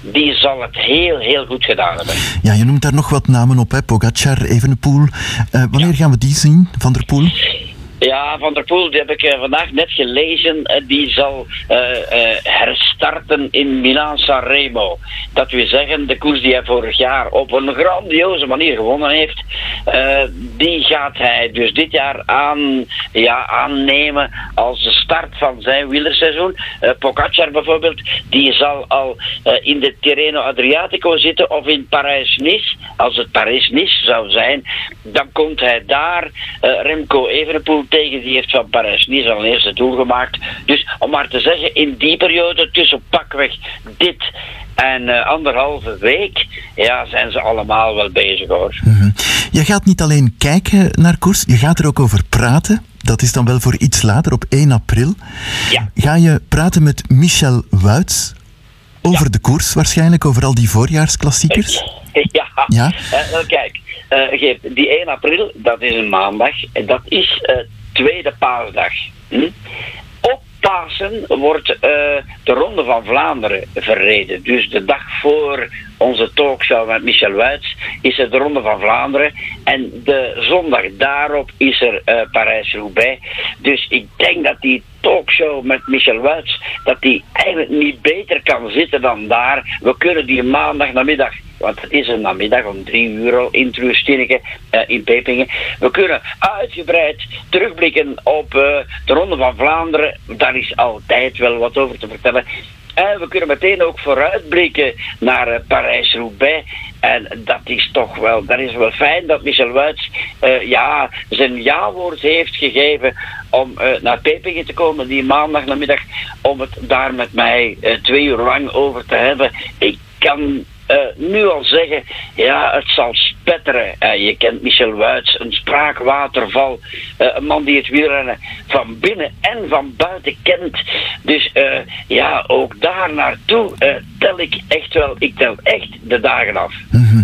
[SPEAKER 25] die zal het heel, heel goed gedaan hebben.
[SPEAKER 3] Ja, je noemt daar nog wat namen op, hè? Pogacar, Evenepoel. Eh, wanneer gaan we die zien, Van der Poel?
[SPEAKER 25] Ja, Van der Poel, die heb ik eh, vandaag net gelezen. eh, die zal eh, herstarten in Milaan-San Remo. Dat wil zeggen, de koers die hij vorig jaar op een grandioze manier gewonnen heeft, die gaat hij dus dit jaar aan, ja, aannemen als de start van zijn wielerseizoen. Pogacar bijvoorbeeld, die zal al in de Tirreno Adriatico zitten of in Parijs-Nice. Als het Parijs-Nice zou zijn, dan komt hij daar Remco Evenepoel tegen. Die heeft van Parijs-Nice al een eerste doel gemaakt. Dus om maar te zeggen, in die periode tussen pakweg dit en eh, anderhalve week, ja, zijn ze allemaal wel bezig hoor.
[SPEAKER 3] Je gaat niet alleen kijken naar koers, je gaat er ook over praten. Dat is dan wel voor iets later, op 1 april. Ga je praten met Michel Wuits over de koers waarschijnlijk, over al die voorjaarsklassiekers? <laughs>
[SPEAKER 25] Ja,
[SPEAKER 3] Ja?
[SPEAKER 25] Eh, kijk, Geert, die 1 april, dat is een maandag, en dat is tweede paasdag. Hm? Op Pasen wordt eh, de Ronde van Vlaanderen verreden. Dus de dag voor onze talkshow met Michel Wuits is er de Ronde van Vlaanderen. En de zondag daarop is er eh, Parijs-Roubaix. Dus ik denk dat die talkshow met Michel Wuits, dat die eigenlijk niet beter kan zitten dan daar. We kunnen die maandag namiddag want het is een namiddag om drie uur al in eh in Pepingen. We kunnen uitgebreid terugblikken op eh, de Ronde van Vlaanderen. Daar is altijd wel wat over te vertellen. En we kunnen meteen ook vooruitblikken naar eh, Parijs-Roubaix. En dat is toch wel, dat is wel fijn dat Michel Wuits ja, zijn ja-woord heeft gegeven om naar Pepingen te komen die maandag namiddag. Om het daar met mij twee uur lang over te hebben. Ik kan eh, nu al zeggen, ja, het zal spetteren. Eh, je kent Michel Wuits, een spraakwaterval. eh, een man die het wielrennen van binnen en van buiten kent. Dus ja, ook daar naartoe tel ik echt wel, ik tel echt de dagen af.
[SPEAKER 3] Mhm.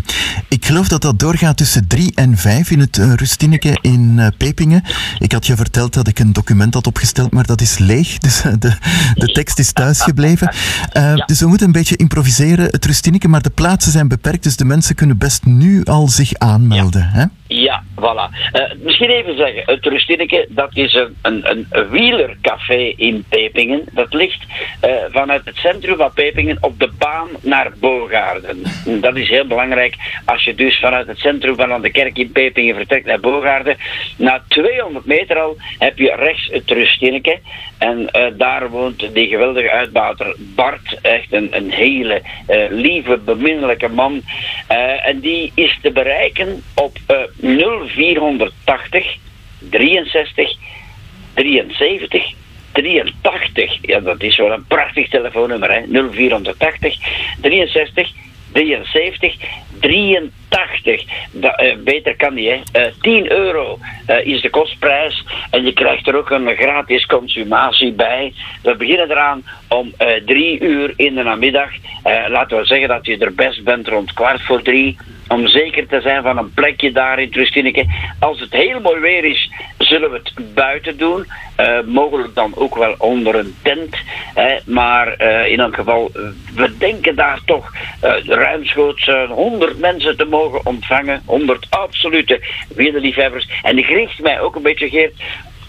[SPEAKER 3] Ik geloof dat dat doorgaat tussen 3 en 5 in het Rustineke in Pepingen. Ik had je verteld dat ik een document had opgesteld, maar dat is leeg. <laughs> Dus de, de tekst is thuisgebleven. Eh, Dus we moeten een beetje improviseren, het Rustineke. Maar de plaatsen zijn beperkt, dus de mensen kunnen best nu al zich aanmelden. Hè?
[SPEAKER 25] Ja, Voilà. Eh, misschien even zeggen, het Rustineke, dat is een, een, een wielercafé in Pepingen. Dat ligt eh, vanuit het centrum van Pepingen op de baan naar Bogaarden. Hm, dat is heel belangrijk als je dus vanuit het centrum van de kerk in Pepingen vertrekt naar Bogaarden. Na 200 meter al heb je rechts het Rustineke. En eh, daar woont die geweldige uitbater Bart. Echt een, een hele lieve, beminnelijke man. en die is te bereiken op 0 480, 63, 73, 83. Ja, dat is wel een prachtig telefoonnummer, hè? 0480, 63, 73, 83. Dat, eh, beter kan niet, hè. Eh, 10 euro eh, is de kostprijs. En je krijgt er ook een gratis consumatie bij. We beginnen eraan om eh 3 uur in de namiddag. Eh, laten we zeggen dat je er best bent rond kwart voor drie. Om zeker te zijn van een plekje daar in Trustineke. Als het heel mooi weer is, zullen we het buiten doen. Eh, mogelijk dan ook wel onder een tent. Hè. Maar eh, in elk geval, eh, we denken daar toch eh, ruimschoots eh, 100 mensen te mogen ontvangen. 100 absolute wielerliefhebbers. En ik richt mij ook een beetje, Geert,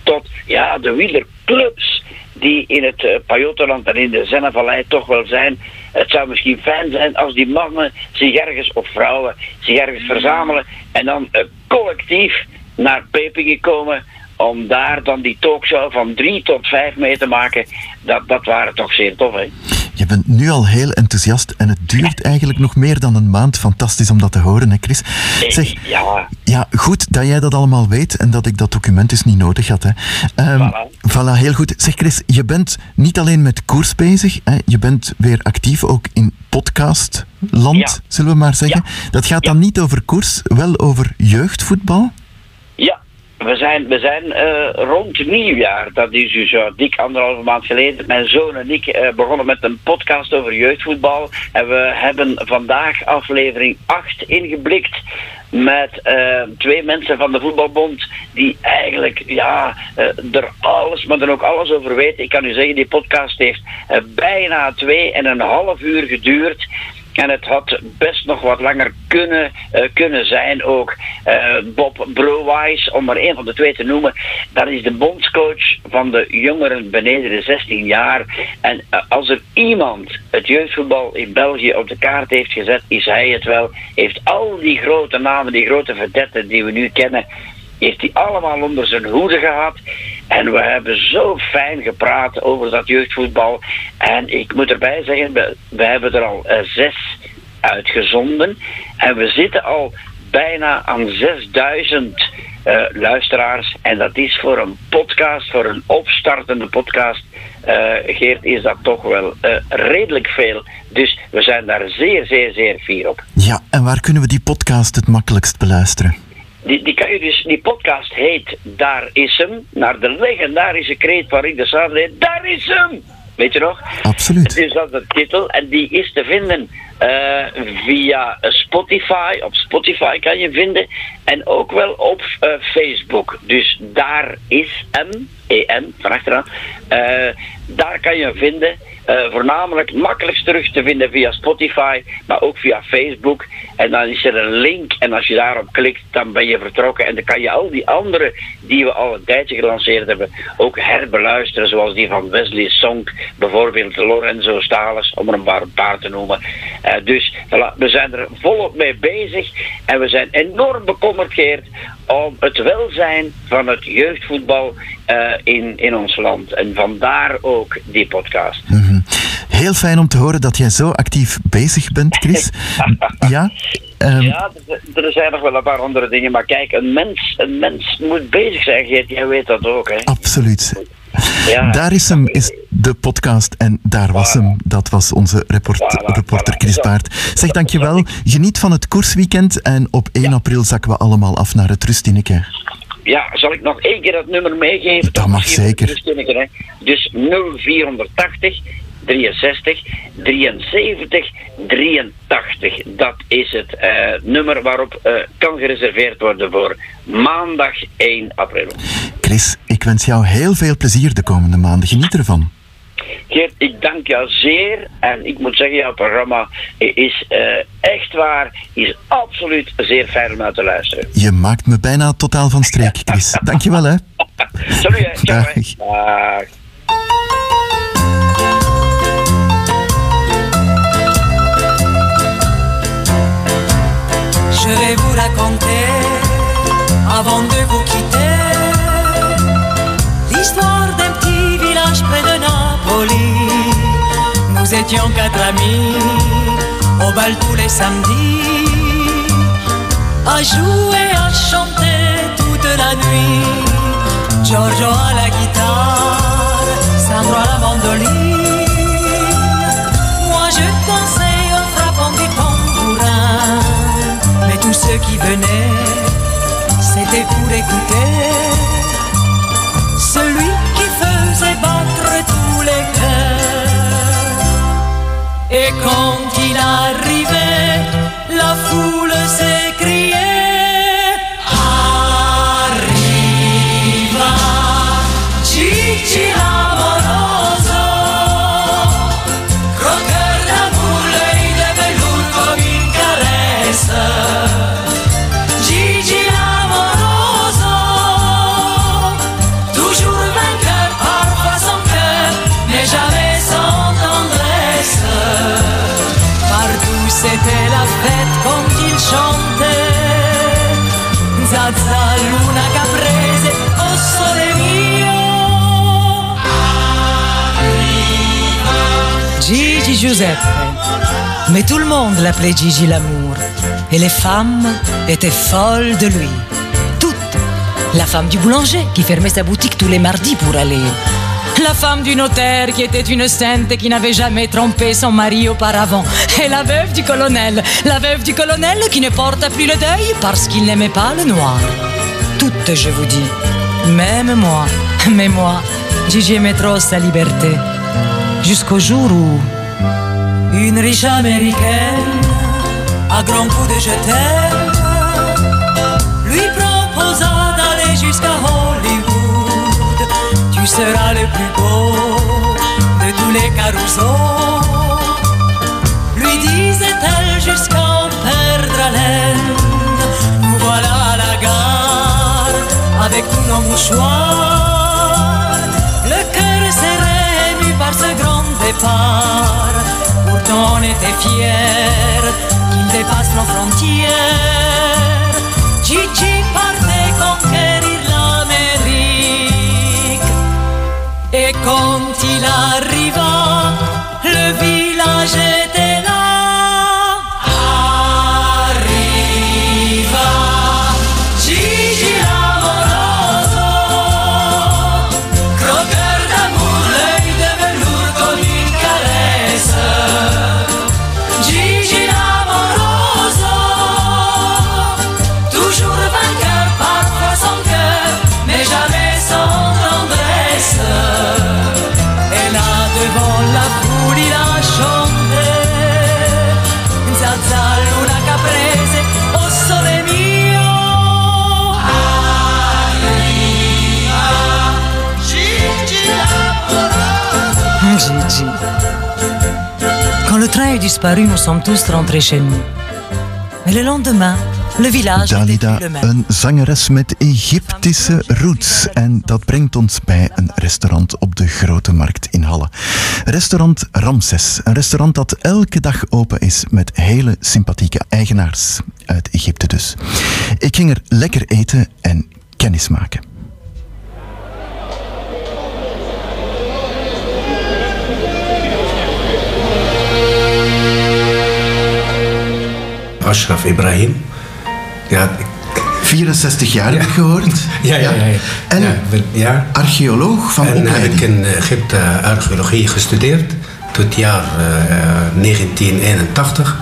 [SPEAKER 25] tot ja, de wielerclubs die in het uh, en in de Zennevallei toch wel zijn. Het zou misschien fijn zijn als die mannen zich ergens, of vrouwen, zich ergens verzamelen en dan eh, collectief naar Pepingen komen om daar dan die talkshow van drie tot vijf mee te maken. Dat, dat waren toch zeer tof, hè?
[SPEAKER 3] Je bent nu al heel enthousiast en het duurt eigenlijk nog meer dan een maand. Fantastisch om dat te horen, hè Chris? Zeg,
[SPEAKER 25] Ja,
[SPEAKER 3] ja, goed dat jij dat allemaal weet en dat ik dat document dus niet nodig had. Hè. Ehm, voilà. heel goed. Zeg Chris, je bent niet alleen met koers bezig, hè, je bent weer actief ook in podcastland,
[SPEAKER 25] Ja.
[SPEAKER 3] zullen we maar zeggen. Dat gaat dan niet over koers, wel over jeugdvoetbal.
[SPEAKER 25] We zijn, we zijn eh, rond nieuwjaar, dat is dus zo dik anderhalve maand geleden, mijn zoon en ik eh, begonnen met een podcast over jeugdvoetbal. En we hebben vandaag aflevering 8 ingeblikt met eh, twee mensen van de voetbalbond die eigenlijk ja, er alles, maar dan ook alles over weten. Ik kan u zeggen, die podcast heeft bijna twee en een half uur geduurd. En het had best nog wat langer kunnen, eh, kunnen zijn ook. Eh, Bob Browijs, om maar één van de twee te noemen, dat is de bondscoach van de jongeren beneden de 16 jaar. En eh, als er iemand het jeugdvoetbal in België op de kaart heeft gezet, is hij het wel. Heeft al die grote namen, die grote verdetten die we nu kennen, heeft hij allemaal onder zijn hoede gehad. En we hebben zo fijn gepraat over dat jeugdvoetbal. En ik moet erbij zeggen, we, we hebben er al eh, zes uitgezonden. En we zitten al bijna aan 6000 eh, luisteraars. En dat is voor een podcast, voor een opstartende podcast, eh, Geert, is dat toch wel redelijk veel. Dus we zijn daar zeer, zeer, zeer fier op.
[SPEAKER 3] Ja, en waar kunnen we die podcast het makkelijkst beluisteren?
[SPEAKER 25] Die, die, kan je dus, die podcast heet Daar is hem. Naar de legendarische kreet van Rick de Saar. Daar is hem! Weet je nog?
[SPEAKER 3] Absoluut.
[SPEAKER 25] Dus dat is de titel. En die is te vinden eh, via Spotify. Op Spotify kan je vinden. En ook wel op eh, Facebook. Dus daar is hem. EM, van achteraan. Eh, daar kan je hem vinden. Eh, voornamelijk makkelijkst terug te vinden via Spotify, maar ook via Facebook. En dan is er een link en als je daarop klikt, dan ben je vertrokken. En dan kan je al die andere die we al een tijdje gelanceerd hebben, ook herbeluisteren. Zoals die van Wesley Song, bijvoorbeeld Lorenzo Stalens, om er een paar, een paar te noemen. Eh, dus we zijn er volop mee bezig. En we zijn enorm bekommerd, Geert, om het welzijn van het jeugdvoetbal eh, in, in ons land. En vandaar ook die podcast.
[SPEAKER 3] Heel fijn om te horen dat jij zo actief bezig bent, Chris. <laughs> ja? Ehm,
[SPEAKER 25] Ja, er, er zijn nog wel een paar andere dingen, maar kijk, een mens, een mens moet bezig zijn, Geert. Jij weet dat ook, hè?
[SPEAKER 3] Absoluut.
[SPEAKER 25] Ja.
[SPEAKER 3] Daar is hem, is de podcast en daar was hem. Dat was onze report, reporter Chris Baart. Zeg dankjewel, geniet van het koersweekend en op 1 april zakken we allemaal af naar het Rustineke.
[SPEAKER 25] Ja, zal ik nog één keer dat nummer meegeven?
[SPEAKER 3] Dat mag zeker.
[SPEAKER 25] Dus 0480 63 73 83. Dat is het eh, nummer waarop eh, kan gereserveerd worden voor maandag 1 april.
[SPEAKER 3] Chris, ik wens jou heel veel plezier de komende maanden. Geniet ervan.
[SPEAKER 25] Geert, ik dank jou zeer. En ik moet zeggen, jouw programma is eh, echt waar, is absoluut zeer fijn om naar te luisteren.
[SPEAKER 3] Je maakt me bijna totaal van streek, Chris. <laughs> Dankjewel, hè.
[SPEAKER 25] Salut, hè. Ciao, hè.
[SPEAKER 3] Dag.
[SPEAKER 25] Dag.
[SPEAKER 11] Je vais vous raconter, avant de vous étions quatre amis, au bal tous les samedis, à jouer, à chanter toute la nuit. Giorgio à la guitare, Sandro à la mandoline. Moi je dansais en frappant des tambourins. Mais tous ceux qui venaient, c'était pour écouter. Et quand il arrivait, la foule
[SPEAKER 26] Giuseppe. Mais tout le monde l'appelait Gigi l'amour. Et les femmes étaient folles de lui. Toutes. La femme du boulanger qui fermait sa boutique tous les mardis pour aller. La femme du notaire qui était une sainte et qui n'avait jamais trompé son mari auparavant. Et la veuve du colonel. La veuve du colonel qui ne porta plus le deuil parce qu'il n'aimait pas le noir. Toutes, je vous dis. Même moi. Mais moi, Gigi aimait trop sa liberté. Jusqu'au jour où
[SPEAKER 11] Une riche américaine, à grands coups de je lui proposa d'aller jusqu'à Hollywood. Tu seras le plus beau de tous les carousaux. Lui disait-elle jusqu'à en perdre haleine. Nous voilà à la gare avec tous nos mouchoirs. On était fiers qu'il dépasse nos frontières. Gigi partait conquérir l'Amérique. Et quand il arriva,
[SPEAKER 26] disparu, nous sommes tous rentrés chez nous. Mais le lendemain, le village
[SPEAKER 3] Dalida,
[SPEAKER 26] plus le même.
[SPEAKER 3] een zangeres met Egyptische roots. En dat brengt ons bij een restaurant op de Grote Markt in Halle. Restaurant Ramses. Een restaurant dat elke dag open is met hele sympathieke eigenaars. Uit Egypte dus. Ik ging er lekker eten en kennis maken.
[SPEAKER 27] Ashraf Ibrahim. Ja,
[SPEAKER 3] 64 jaar heb ik gehoord. <laughs>
[SPEAKER 27] Ja, ja, ja. ja.
[SPEAKER 3] En
[SPEAKER 27] ja,
[SPEAKER 3] archeoloog van
[SPEAKER 27] en heb
[SPEAKER 3] opleiding.
[SPEAKER 27] ik in Egypte archeologie gestudeerd tot het jaar eh, 1981.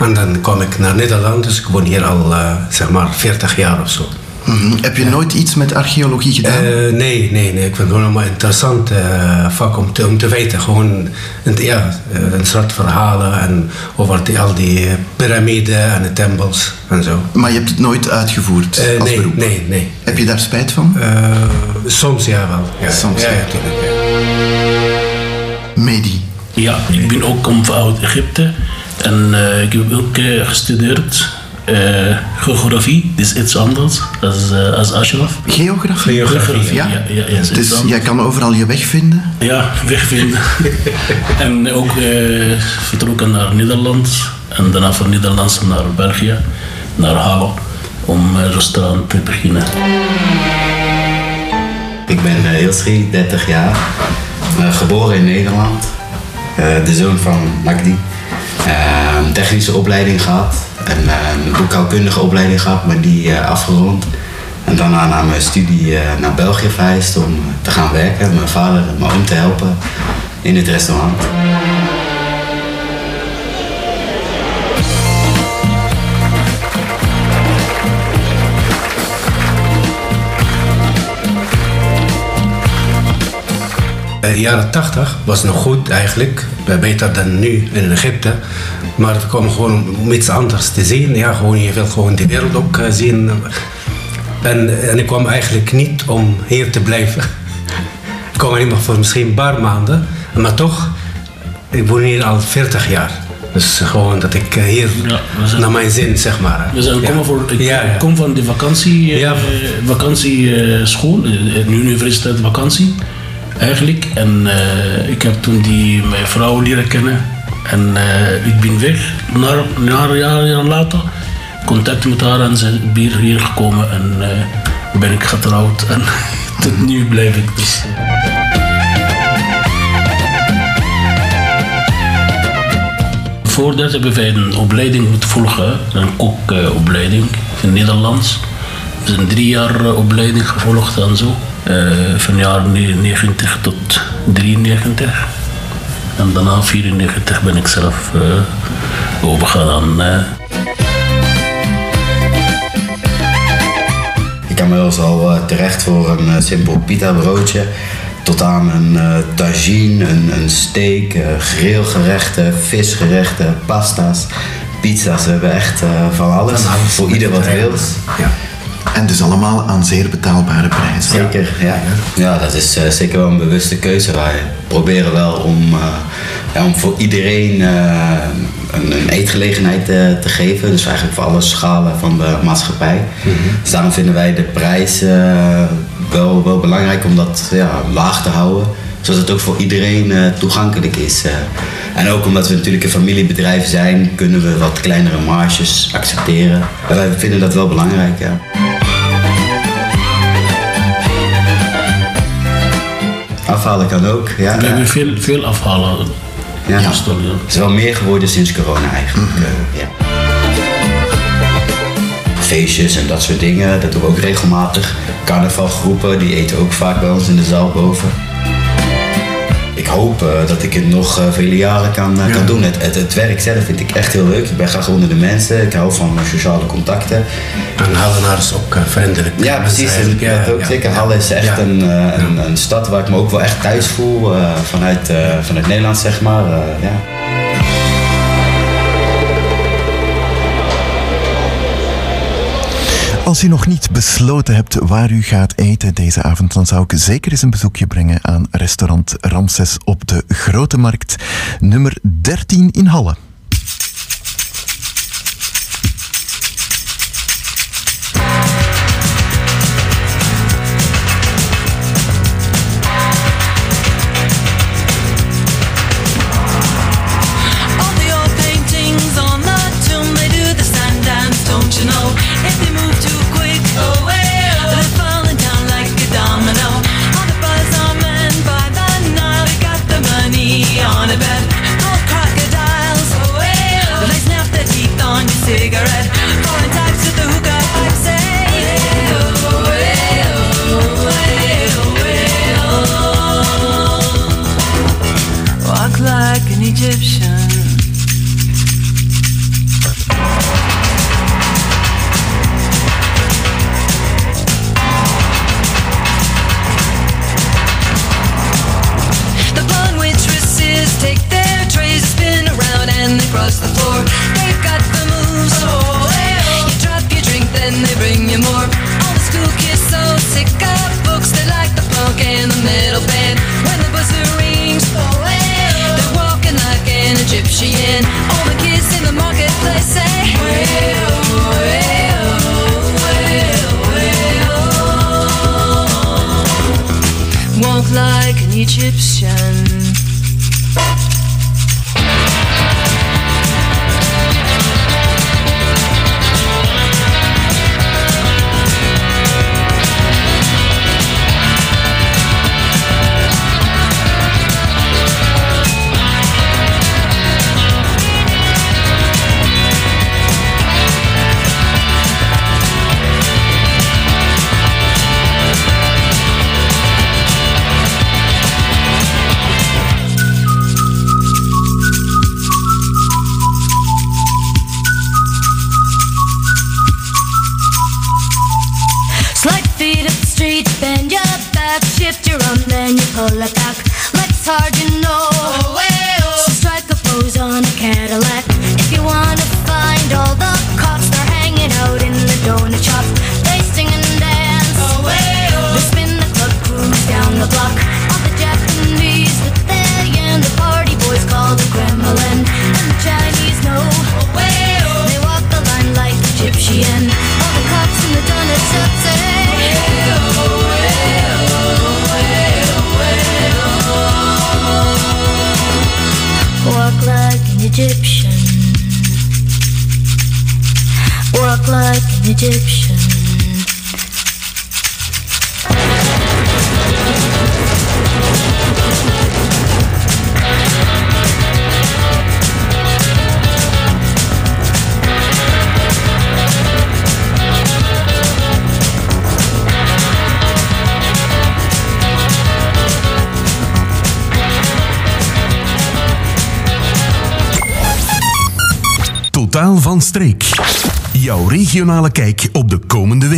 [SPEAKER 27] En dan kwam ik naar Nederland, dus ik woon hier al eh, zeg maar 40 jaar of zo.
[SPEAKER 3] Mhm. Heb je nooit iets met archeologie gedaan?
[SPEAKER 27] Eh, nee, nee, nee. Ik vind het gewoon een interessant eh, vak om te, om te weten. Gewoon een, ja, eh, een soort verhalen en over die, al die piramiden en de tempels en zo.
[SPEAKER 3] Maar je hebt het nooit uitgevoerd als
[SPEAKER 27] nee,
[SPEAKER 3] beroep?
[SPEAKER 27] nee, nee.
[SPEAKER 3] Heb je daar spijt van?
[SPEAKER 27] soms ja wel. Ja,
[SPEAKER 3] Soms,
[SPEAKER 27] ja,
[SPEAKER 3] ja.
[SPEAKER 27] ja, tuurlijk, ja.
[SPEAKER 3] Medi.
[SPEAKER 21] Ja, ik ben ook om uit Egypte. En eh, ik heb ook gestudeerd geografie. Dat is iets anders als, eh, als Ashraf.
[SPEAKER 3] Geografie?
[SPEAKER 21] Geografie,
[SPEAKER 3] ja.
[SPEAKER 21] ja. ja, ja, is iets
[SPEAKER 3] dus
[SPEAKER 21] anders.
[SPEAKER 3] jij kan overal je weg vinden?
[SPEAKER 21] Ja, wegvinden. <laughs> en ook eh, vertrokken naar Nederland. En daarna van Nederlands naar België, naar Halle. Om een restaurant te beginnen.
[SPEAKER 28] Ik ben Ilsri, 30 jaar. Eh, geboren in Nederland. Eh, de zoon van Magdi. Eh, een technische opleiding gehad. Eh, een boekhoudkundige opleiding gehad, maar die eh, afgerond. En daarna na mijn studie eh, naar België verhuisd om te gaan werken. Mijn vader en mijn oom te helpen in het restaurant.
[SPEAKER 27] In de jaren 80 was het nog goed eigenlijk. Eh, Beter dan nu in Egypte. Maar we kwamen gewoon om iets anders te zien. Ja, gewoon, je wil gewoon de wereld ook eh, zien. En, en ik kwam eigenlijk niet om hier te blijven. <laughs> Ik kwam alleen maar voor misschien een paar maanden. Maar toch, ik woon hier al 40 jaar. Dus gewoon dat ik eh, hier naar mijn zin, zeg maar.
[SPEAKER 21] We zijn
[SPEAKER 27] Ja.
[SPEAKER 21] komen voor, ik
[SPEAKER 27] Ja,
[SPEAKER 21] kom van de vakantie, eh, vakantieschool, eh, een universiteit vakantie eigenlijk. En eh, ik heb toen die mijn vrouw leren kennen. En eh, ik ben weg, naar, jaar, jaar later, contact met haar en ze is hier, gekomen. En eh, ben ik getrouwd en <laughs> tot nu blijf ik dus. Voordat hebben wij een opleiding moeten volgen, een kookopleiding in Nederlands. We hebben drie jaar opleiding gevolgd en zo. Eh, van jaar 90 tot 93. En daarna 94 ben ik zelf eh overgegaan. eh.
[SPEAKER 28] Ik kan wel eens al terecht voor een simpel pita broodje. Tot aan een eh tagine, een, een steak, grillgerechten, visgerechten, pasta's, pizza's. We hebben echt eh, van alles. Voor ieder wat wil.
[SPEAKER 3] En dus allemaal aan zeer betaalbare prijzen.
[SPEAKER 28] Zeker, ja. Ja, dat is eh, zeker wel een bewuste keuze. Wij proberen wel om, eh, ja, om voor iedereen eh, een, een eetgelegenheid te geven. Dus eigenlijk voor alle schalen van de maatschappij. Dus daarom vinden wij de prijs wel, wel belangrijk om dat ja, laag te houden. Zodat het ook voor iedereen eh, toegankelijk is. eh. En ook omdat we natuurlijk een familiebedrijf zijn, kunnen we wat kleinere marges accepteren. En wij vinden dat wel belangrijk, ja. Afhalen kan ook, ja.
[SPEAKER 21] We hebben veel, veel afhalen.
[SPEAKER 28] Ja. Het is wel meer geworden sinds corona eigenlijk. eh, ja. Feestjes en dat soort dingen, dat doen we ook regelmatig. Carnavalgroepen, die eten ook vaak bij ons in de zaal boven. Ik hoop eh, dat ik het nog eh, vele jaren kan, eh, kan doen. Het, het, het werk zelf vind ik echt heel leuk. Ik ben graag onder de mensen. Ik hou van sociale contacten.
[SPEAKER 27] En Hallenaar is ook vriendelijk.
[SPEAKER 28] Ja, precies. En
[SPEAKER 27] Ja,
[SPEAKER 28] ook zeker. Halle is echt een, een, een stad waar ik me ook wel echt thuis voel. vanuit, vanuit Nederland, zeg maar. ja.
[SPEAKER 3] Als u nog niet besloten hebt waar u gaat eten deze avond, dan zou ik zeker eens een bezoekje brengen aan restaurant Ramses op de Grote Markt, nummer 13 in Halle.
[SPEAKER 11] Cigarette.
[SPEAKER 6] regionale kijk op de komende week.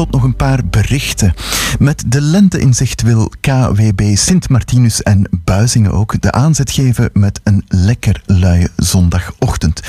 [SPEAKER 3] Tot nog een paar met de lente in zicht wil KWB Sint Martinus en Buizingen ook de aanzet geven met een lekker luie zondagochtend.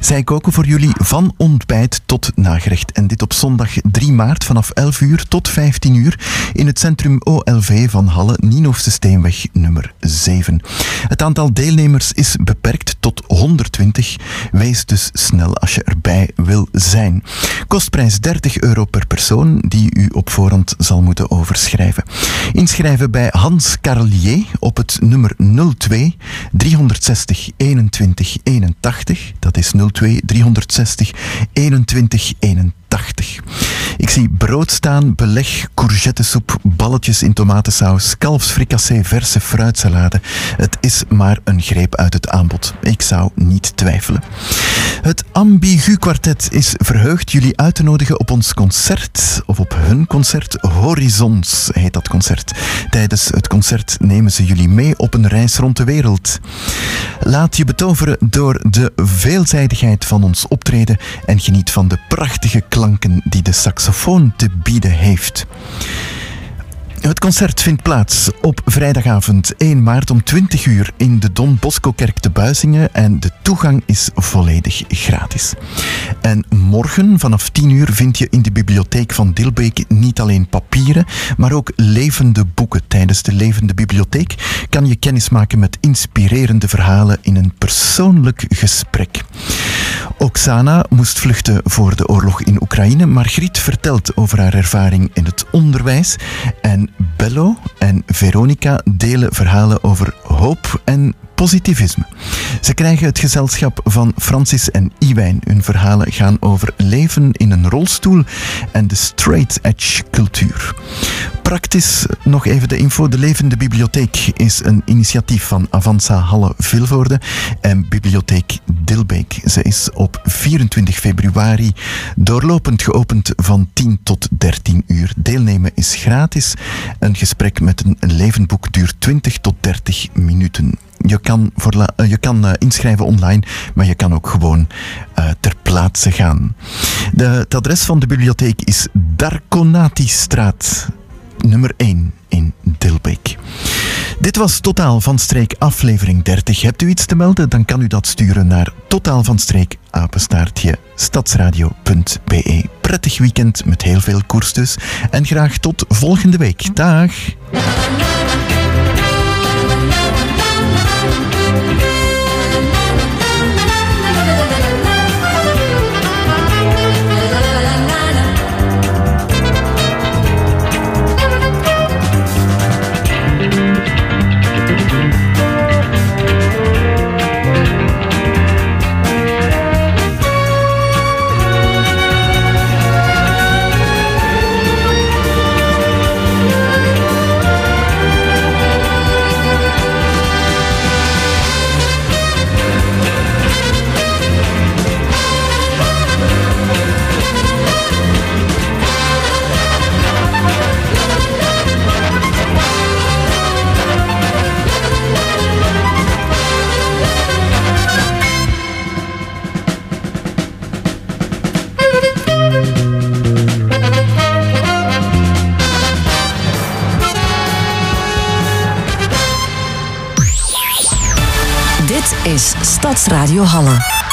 [SPEAKER 3] Zij koken voor jullie van ontbijt tot nagerecht. En dit op zondag 3 maart vanaf 11 uur tot 15 uur in het centrum OLV van Halle, Nienhoofse Steenweg nummer 7. Het aantal deelnemers is beperkt tot 120. Wees dus snel als je erbij wil zijn. Kostprijs 30 euro per persoon die u op zal moeten overschrijven. Inschrijven bij Hans Carlier op het nummer 02 360 21 81. Dat is 02 360 21 81. Ik zie brood staan, beleg, courgettesoep, balletjes in tomatensaus, kalfsfricassee, verse fruitsalade. Het is maar een greep uit het aanbod. Ik zou niet twijfelen. Het Ambigu Quartet is verheugd jullie uit te nodigen op ons concert, of op hun concert. Horizons heet dat concert. Tijdens het concert nemen ze jullie mee op een reis rond de wereld. Laat je betoveren door de veelzijdigheid van ons optreden en geniet van de prachtige klanken die de saxofoon te bieden heeft. Het concert vindt plaats op vrijdagavond 1 maart om 20 uur in de Don Bosco Kerk te Buizingen en de toegang is volledig gratis. En morgen vanaf 10 uur vind je in de bibliotheek van Dilbeek niet alleen papieren, maar ook levende boeken. Tijdens de levende bibliotheek kan je kennis maken met inspirerende verhalen in een persoonlijk gesprek. Oksana moest vluchten voor de oorlog in Oekraïne. Margriet vertelt over haar ervaring in het onderwijs. En Bello en Veronica delen verhalen over hoop en positivisme. Ze krijgen het gezelschap van Francis en Iwijn. Hun verhalen gaan over leven in een rolstoel en de straight edge cultuur. Praktisch nog even de info. De Levende Bibliotheek is een initiatief van Avanza Halle Vilvoorde en Bibliotheek Dilbeek. Ze is op 24 februari doorlopend geopend van 10 tot 13 uur. Deelnemen is gratis. Een gesprek met een levend boek duurt 20 tot 30 minuten. Je kan, voor je kan uh, inschrijven online, maar je kan ook gewoon uh, ter plaatse gaan. De, het adres van de bibliotheek is Darconatistraat nummer 1 in Dilbeek. Dit was Totaal van Streek aflevering 30. Hebt u iets te melden, dan kan u dat sturen naar Totaal van Streek apenstaartje stadsradio.be. Prettig weekend met heel veel koers dus. En graag tot volgende week. Dag!
[SPEAKER 15] Is Stadsradio Halle.